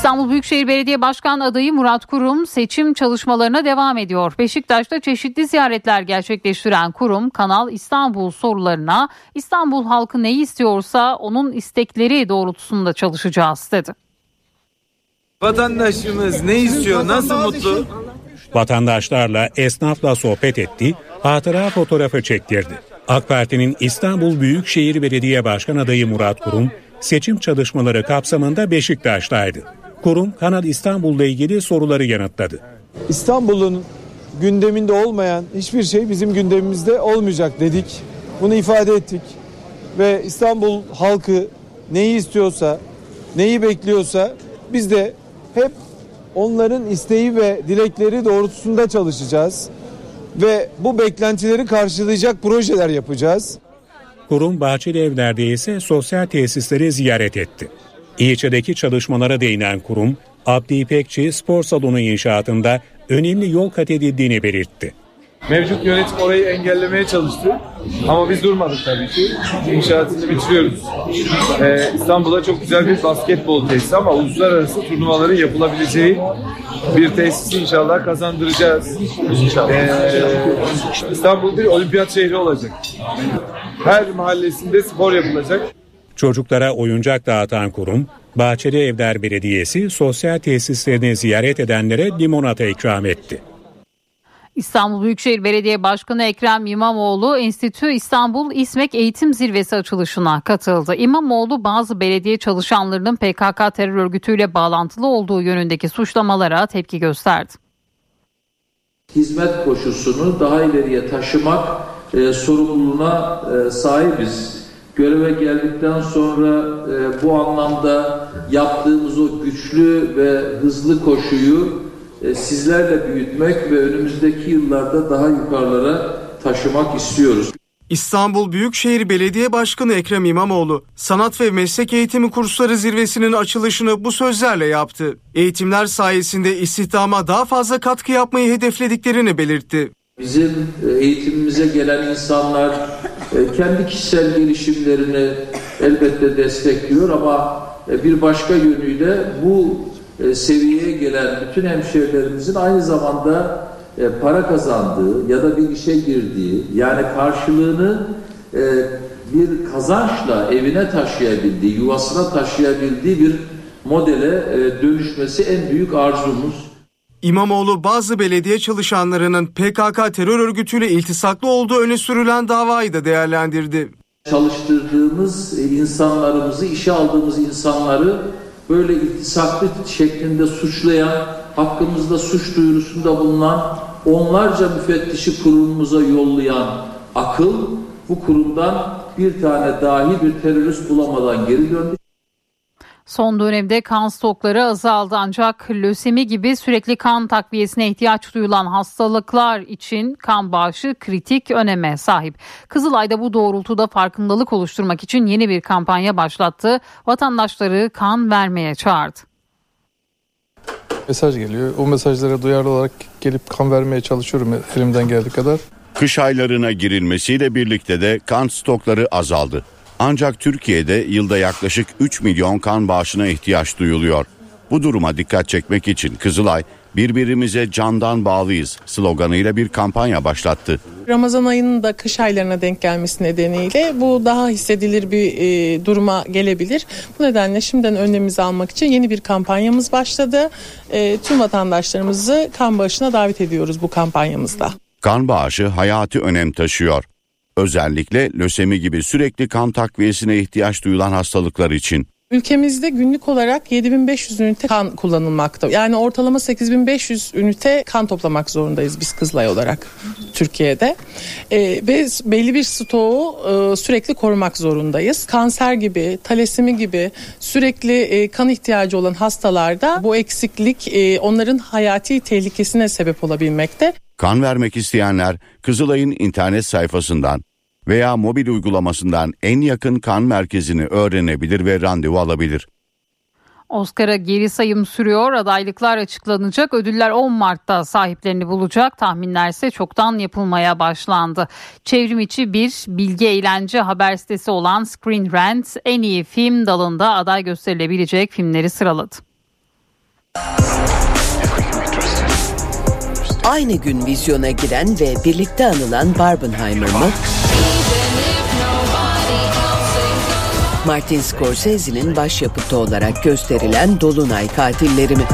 İstanbul Büyükşehir Belediye Başkan adayı Murat Kurum seçim çalışmalarına devam ediyor. Beşiktaş'ta çeşitli ziyaretler gerçekleştiren Kurum, Kanal İstanbul sorularına İstanbul halkı neyi istiyorsa onun istekleri doğrultusunda çalışacağız dedi. Vatandaşımız ne istiyor, nasıl mutlu? Vatandaşlarla, esnafla sohbet etti, hatıra fotoğrafı çektirdi. AK Parti'nin İstanbul Büyükşehir Belediye Başkan adayı Murat Kurum, seçim çalışmaları kapsamında Beşiktaş'taydı. Kurum Kanal İstanbul'la ilgili soruları yanıtladı. İstanbul'un gündeminde olmayan hiçbir şey bizim gündemimizde olmayacak dedik. Bunu ifade ettik. Ve İstanbul halkı neyi istiyorsa, neyi bekliyorsa biz de hep onların isteği ve dilekleri doğrultusunda çalışacağız. Ve bu beklentileri karşılayacak projeler yapacağız. Kurum Bahçeli Evler'de ise sosyal tesisleri ziyaret etti. İlçedeki çalışmalara değinen kurum, Abdi İpekçi spor salonu inşaatında önemli yol kat edildiğini belirtti. Mevcut yönetim orayı engellemeye çalıştı. Ama biz durmadık tabii ki. İnşaatını bitiriyoruz. Ee, İstanbul'da çok güzel bir basketbol tesisi ama uluslararası turnuvaların yapılabileceği bir tesisi inşallah kazandıracağız. Ee, İstanbul bir olimpiyat şehri olacak. Her mahallesinde spor yapılacak. Çocuklara oyuncak dağıtan kurum, Bahçeli Evler Belediyesi sosyal tesislerini ziyaret edenlere limonata ikram etti. İstanbul Büyükşehir Belediye Başkanı Ekrem İmamoğlu Enstitü İstanbul İSMEK Eğitim Zirvesi açılışına katıldı. İmamoğlu bazı belediye çalışanlarının PKK terör örgütüyle bağlantılı olduğu yönündeki suçlamalara tepki gösterdi. Hizmet koşusunu daha ileriye taşımak e, sorumluluğuna e, sahibiz. Göreve geldikten sonra e, bu anlamda yaptığımız o güçlü ve hızlı koşuyu e, sizlerle büyütmek ve önümüzdeki yıllarda daha yukarılara taşımak istiyoruz. İstanbul Büyükşehir Belediye Başkanı Ekrem İmamoğlu, sanat ve meslek eğitimi kursları zirvesinin açılışını bu sözlerle yaptı. Eğitimler sayesinde istihdama daha fazla katkı yapmayı hedeflediklerini belirtti. Bizim e, eğitimimize gelen insanlar e, kendi kişisel gelişimlerini elbette destekliyor ama bir başka yönüyle bu seviyeye gelen bütün hemşehrilerimizin aynı zamanda para kazandığı ya da bir işe girdiği yani karşılığını bir kazançla evine taşıyabildiği, yuvasına taşıyabildiği bir modele dönüşmesi en büyük arzumuz. İmamoğlu bazı belediye çalışanlarının PKK terör örgütüyle iltisaklı olduğu öne sürülen davayı da değerlendirdi. Çalıştırdığımız insanlarımızı, işe aldığımız insanları böyle iltisaklı şeklinde suçlayan, hakkımızda suç duyurusunda bulunan, onlarca müfettişi kurumumuza yollayan akıl bu kurumdan bir tane dahi bir terörist bulamadan geri döndü. Son dönemde kan stokları azaldı ancak lösemi gibi sürekli kan takviyesine ihtiyaç duyulan hastalıklar için kan bağışı kritik öneme sahip. Kızılay'da bu doğrultuda farkındalık oluşturmak için yeni bir kampanya başlattı. Vatandaşları kan vermeye çağırdı. Mesaj geliyor. O mesajlara duyarlı olarak gelip kan vermeye çalışıyorum elimden geldiği kadar. Kış aylarına girilmesiyle birlikte de kan stokları azaldı. Ancak Türkiye'de yılda yaklaşık 3 milyon kan bağışına ihtiyaç duyuluyor. Bu duruma dikkat çekmek için Kızılay birbirimize candan bağlıyız sloganıyla bir kampanya başlattı. Ramazan ayının da kış aylarına denk gelmesi nedeniyle bu daha hissedilir bir e, duruma gelebilir. Bu nedenle şimdiden önlemimizi almak için yeni bir kampanyamız başladı. E, tüm vatandaşlarımızı kan bağışına davet ediyoruz bu kampanyamızda. Kan bağışı hayati önem taşıyor. Özellikle lösemi gibi sürekli kan takviyesine ihtiyaç duyulan hastalıklar için. Ülkemizde günlük olarak 7500 ünite kan kullanılmakta. Yani ortalama 8500 ünite kan toplamak zorundayız biz Kızılay olarak Türkiye'de. Ee, ve belli bir stoğu e, sürekli korumak zorundayız. Kanser gibi, talasemi gibi sürekli e, kan ihtiyacı olan hastalarda bu eksiklik e, onların hayati tehlikesine sebep olabilmekte. Kan vermek isteyenler Kızılay'ın internet sayfasından veya mobil uygulamasından en yakın kan merkezini öğrenebilir ve randevu alabilir. Oscar'a geri sayım sürüyor. Adaylıklar açıklanacak. Ödüller 10 Mart'ta sahiplerini bulacak. Tahminler ise çoktan yapılmaya başlandı. Çevrim içi bir bilgi eğlence haber sitesi olan Screen Rant en iyi film dalında aday gösterilebilecek filmleri sıraladı. Aynı gün vizyona giren ve birlikte anılan Barbenheimer mı? Martin Scorsese'nin başyapıtı olarak gösterilen Dolunay Katilleri mi?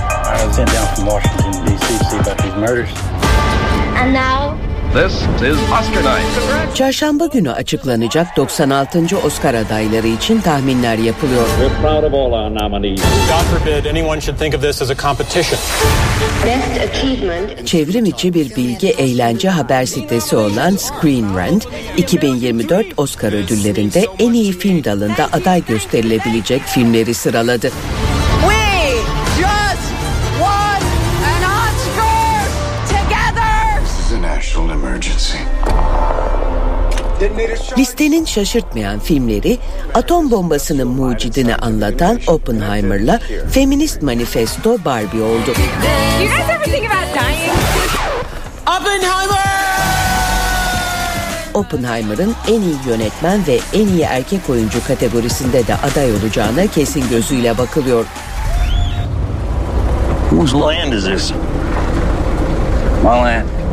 And now This is Oscar night. Çarşamba günü açıklanacak 96. Oscar adayları için tahminler yapılıyor. We're proud of all our nominees. God forbid anyone should think of this as a competition. best achievement Çevrim içi bir bilgi eğlence haber sitesi olan Screen Rant, 2024 Oscar ödüllerinde en iyi film dalında aday gösterilebilecek filmleri sıraladı. Listenin şaşırtmayan filmleri atom bombasının mucidini anlatan Oppenheimer'la Feminist Manifesto Barbie oldu. Oppenheimer! Oppenheimer'ın en iyi yönetmen ve en iyi erkek oyuncu kategorisinde de aday olacağına kesin gözüyle bakılıyor. Whose land is this? My land.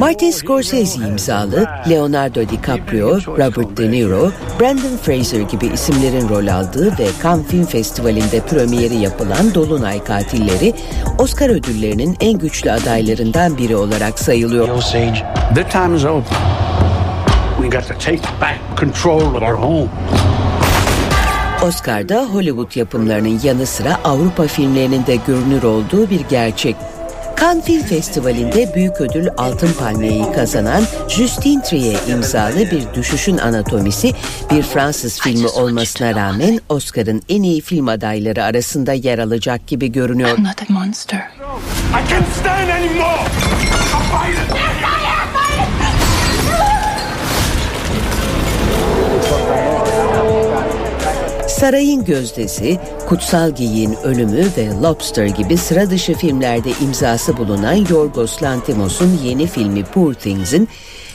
Martin Scorsese imzalı Leonardo DiCaprio, Robert De Niro, Brandon Fraser gibi isimlerin rol aldığı ve Cannes Film Festivali'nde premieri yapılan Dolunay Katilleri, Oscar ödüllerinin en güçlü adaylarından biri olarak sayılıyor. Their time is over. We got to take back control of our home. Oscar'da Hollywood yapımlarının yanı sıra Avrupa filmlerinin de görünür olduğu bir gerçek. Cannes Film Festivali'nde büyük ödül Altın Palmiye'yi kazanan Justine Trier imzalı bir düşüşün anatomisi bir Fransız filmi olmasına rağmen Oscar'ın en iyi film adayları arasında yer alacak gibi görünüyor. Not a monster. I can't stand anymore. Sarayın Gözdesi, Kutsal Giyin Ölümü ve Lobster gibi sıra dışı filmlerde imzası bulunan Yorgos Lanthimos'un yeni filmi Poor Things'in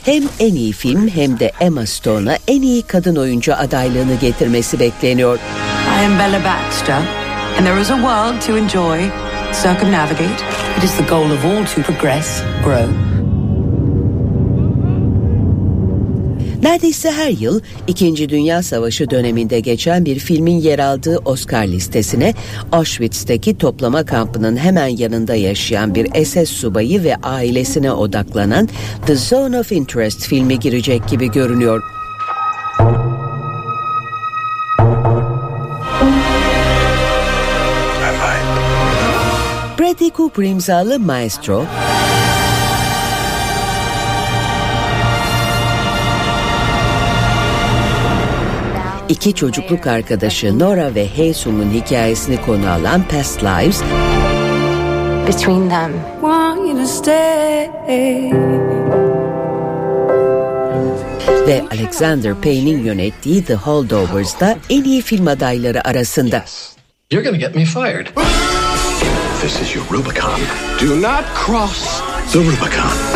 hem en iyi film hem de Emma Stone'a en iyi kadın oyuncu adaylığını getirmesi bekleniyor. I am Bella Baxter, and there is a world to enjoy, circumnavigate. It is the goal of all to progress, grow. Neredeyse her yıl İkinci Dünya Savaşı döneminde geçen bir filmin yer aldığı Oscar listesine Auschwitz'teki toplama kampının hemen yanında yaşayan bir SS subayı ve ailesine odaklanan The Zone of Interest filmi girecek gibi görünüyor. Bradley Cooper imzalı Maestro, İki çocukluk arkadaşı Nora ve Haesung'un hikayesini konu alan Past Lives between them. Want you to stay. ve Alexander Payne'in yönettiği The Holdovers'da en iyi film adayları arasında. You're gonna get me fired. This is your Rubicon. Do not cross the Rubicon.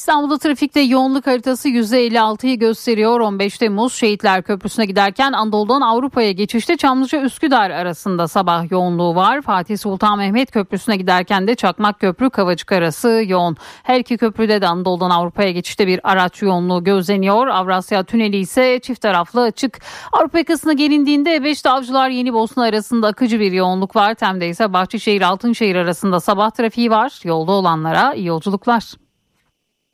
İstanbul'da trafikte yoğunluk haritası %56'yı gösteriyor. 15 Temmuz Şehitler Köprüsü'ne giderken Anadolu'dan Avrupa'ya geçişte Çamlıca Üsküdar arasında sabah yoğunluğu var. Fatih Sultan Mehmet Köprüsü'ne giderken de Çakmak Köprü Kavacık arası yoğun. Her iki köprüde de Anadolu'dan Avrupa'ya geçişte bir araç yoğunluğu gözleniyor. Avrasya Tüneli ise çift taraflı açık. Avrupa yakasına gelindiğinde E5'te Avcılar Yeni Bosna arasında akıcı bir yoğunluk var. Tem'de ise Bahçeşehir Altınşehir arasında sabah trafiği var. Yolda olanlara iyi yolculuklar.